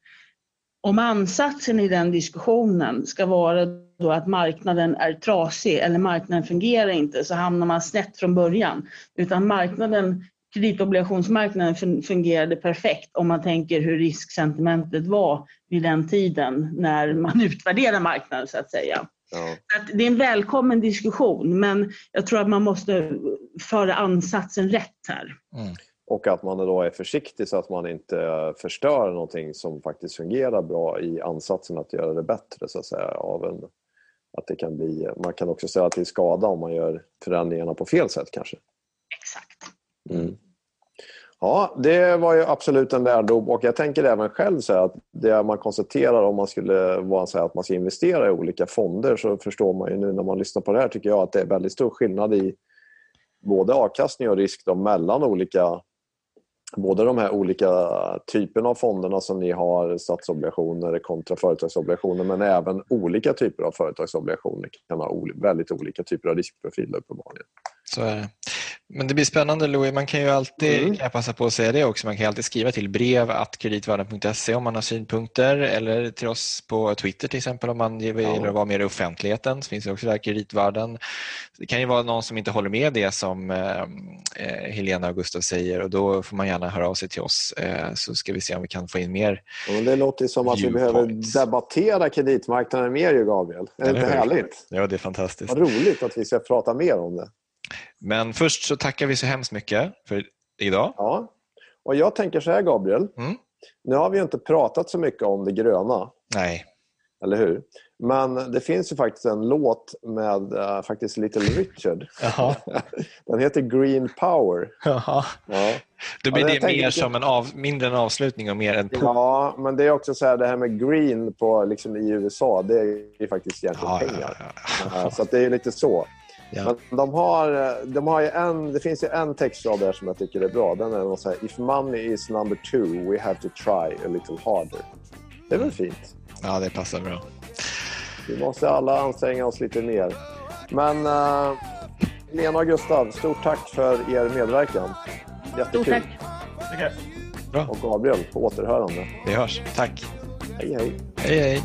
om ansatsen i den diskussionen ska vara då att marknaden är trasig eller marknaden fungerar inte så hamnar man snett från början. Utan marknaden, kreditobligationsmarknaden fungerade perfekt om man tänker hur risksentimentet var vid den tiden när man utvärderar marknaden så att säga. Ja. Att det är en välkommen diskussion men jag tror att man måste föra ansatsen rätt här. Mm. Och att man då är försiktig så att man inte förstör någonting som faktiskt fungerar bra i ansatsen att göra det bättre. Så att säga, av en, att det kan bli, man kan också ställa till skada om man gör förändringarna på fel sätt kanske. Exakt. Mm. Ja, det var ju absolut en lärdom. Och jag tänker även själv så att det man konstaterar om man skulle vara så att man ska investera i olika fonder så förstår man ju nu när man lyssnar på det här tycker jag att det är väldigt stor skillnad i både avkastning och risk då, mellan olika både de här olika typerna av fonderna som ni har, statsobligationer kontra företagsobligationer, men även olika typer av företagsobligationer kan ha väldigt olika typer av riskprofiler uppenbarligen. Så är det. Men det blir spännande Louis, man kan ju alltid, mm. jag passa på att säga det också, man kan alltid skriva till brev kreditvärden.se om man har synpunkter eller till oss på Twitter till exempel om man vill ja. vara mer i offentligheten. Så finns det också där kreditvärden. Det kan ju vara någon som inte håller med det som eh, eh, Helena och Gustav säger och då får man gärna höra av sig till oss eh, så ska vi se om vi kan få in mer ja, Det låter som att vi behöver debattera kreditmarknaden mer ju Gabriel. Är det inte härligt? Ja, det är fantastiskt. Vad roligt att vi ska prata mer om det. Men först så tackar vi så hemskt mycket för idag. Ja, och jag tänker så här Gabriel. Mm. Nu har vi inte pratat så mycket om det gröna. Nej. Eller hur? Men det finns ju faktiskt en låt med uh, faktiskt Little Richard. Jaha. Den heter Green Power. Jaha. Ja. Då blir Ja, det mer som en av, mindre en avslutning och mer en pop. ja, men det är också så här, det här med green på, liksom, i USA, det är ju faktiskt egentligen Ja, ja, pengar. ja, Så att det är lite så. Ja. Men de har, de har ju en, det finns ju en textrad där som jag tycker är bra. Den är någon så här, If money is number two, we have to try a little harder. Det är väl fint? Ja, det passar bra. Vi måste alla anstränga oss lite mer. Men uh, Lena och Gustav, stort tack för er medverkan. Jättekul. Stort tack. Och Gabriel, på återhörande. Vi hörs. Tack. Hej, hej. Hej, hej.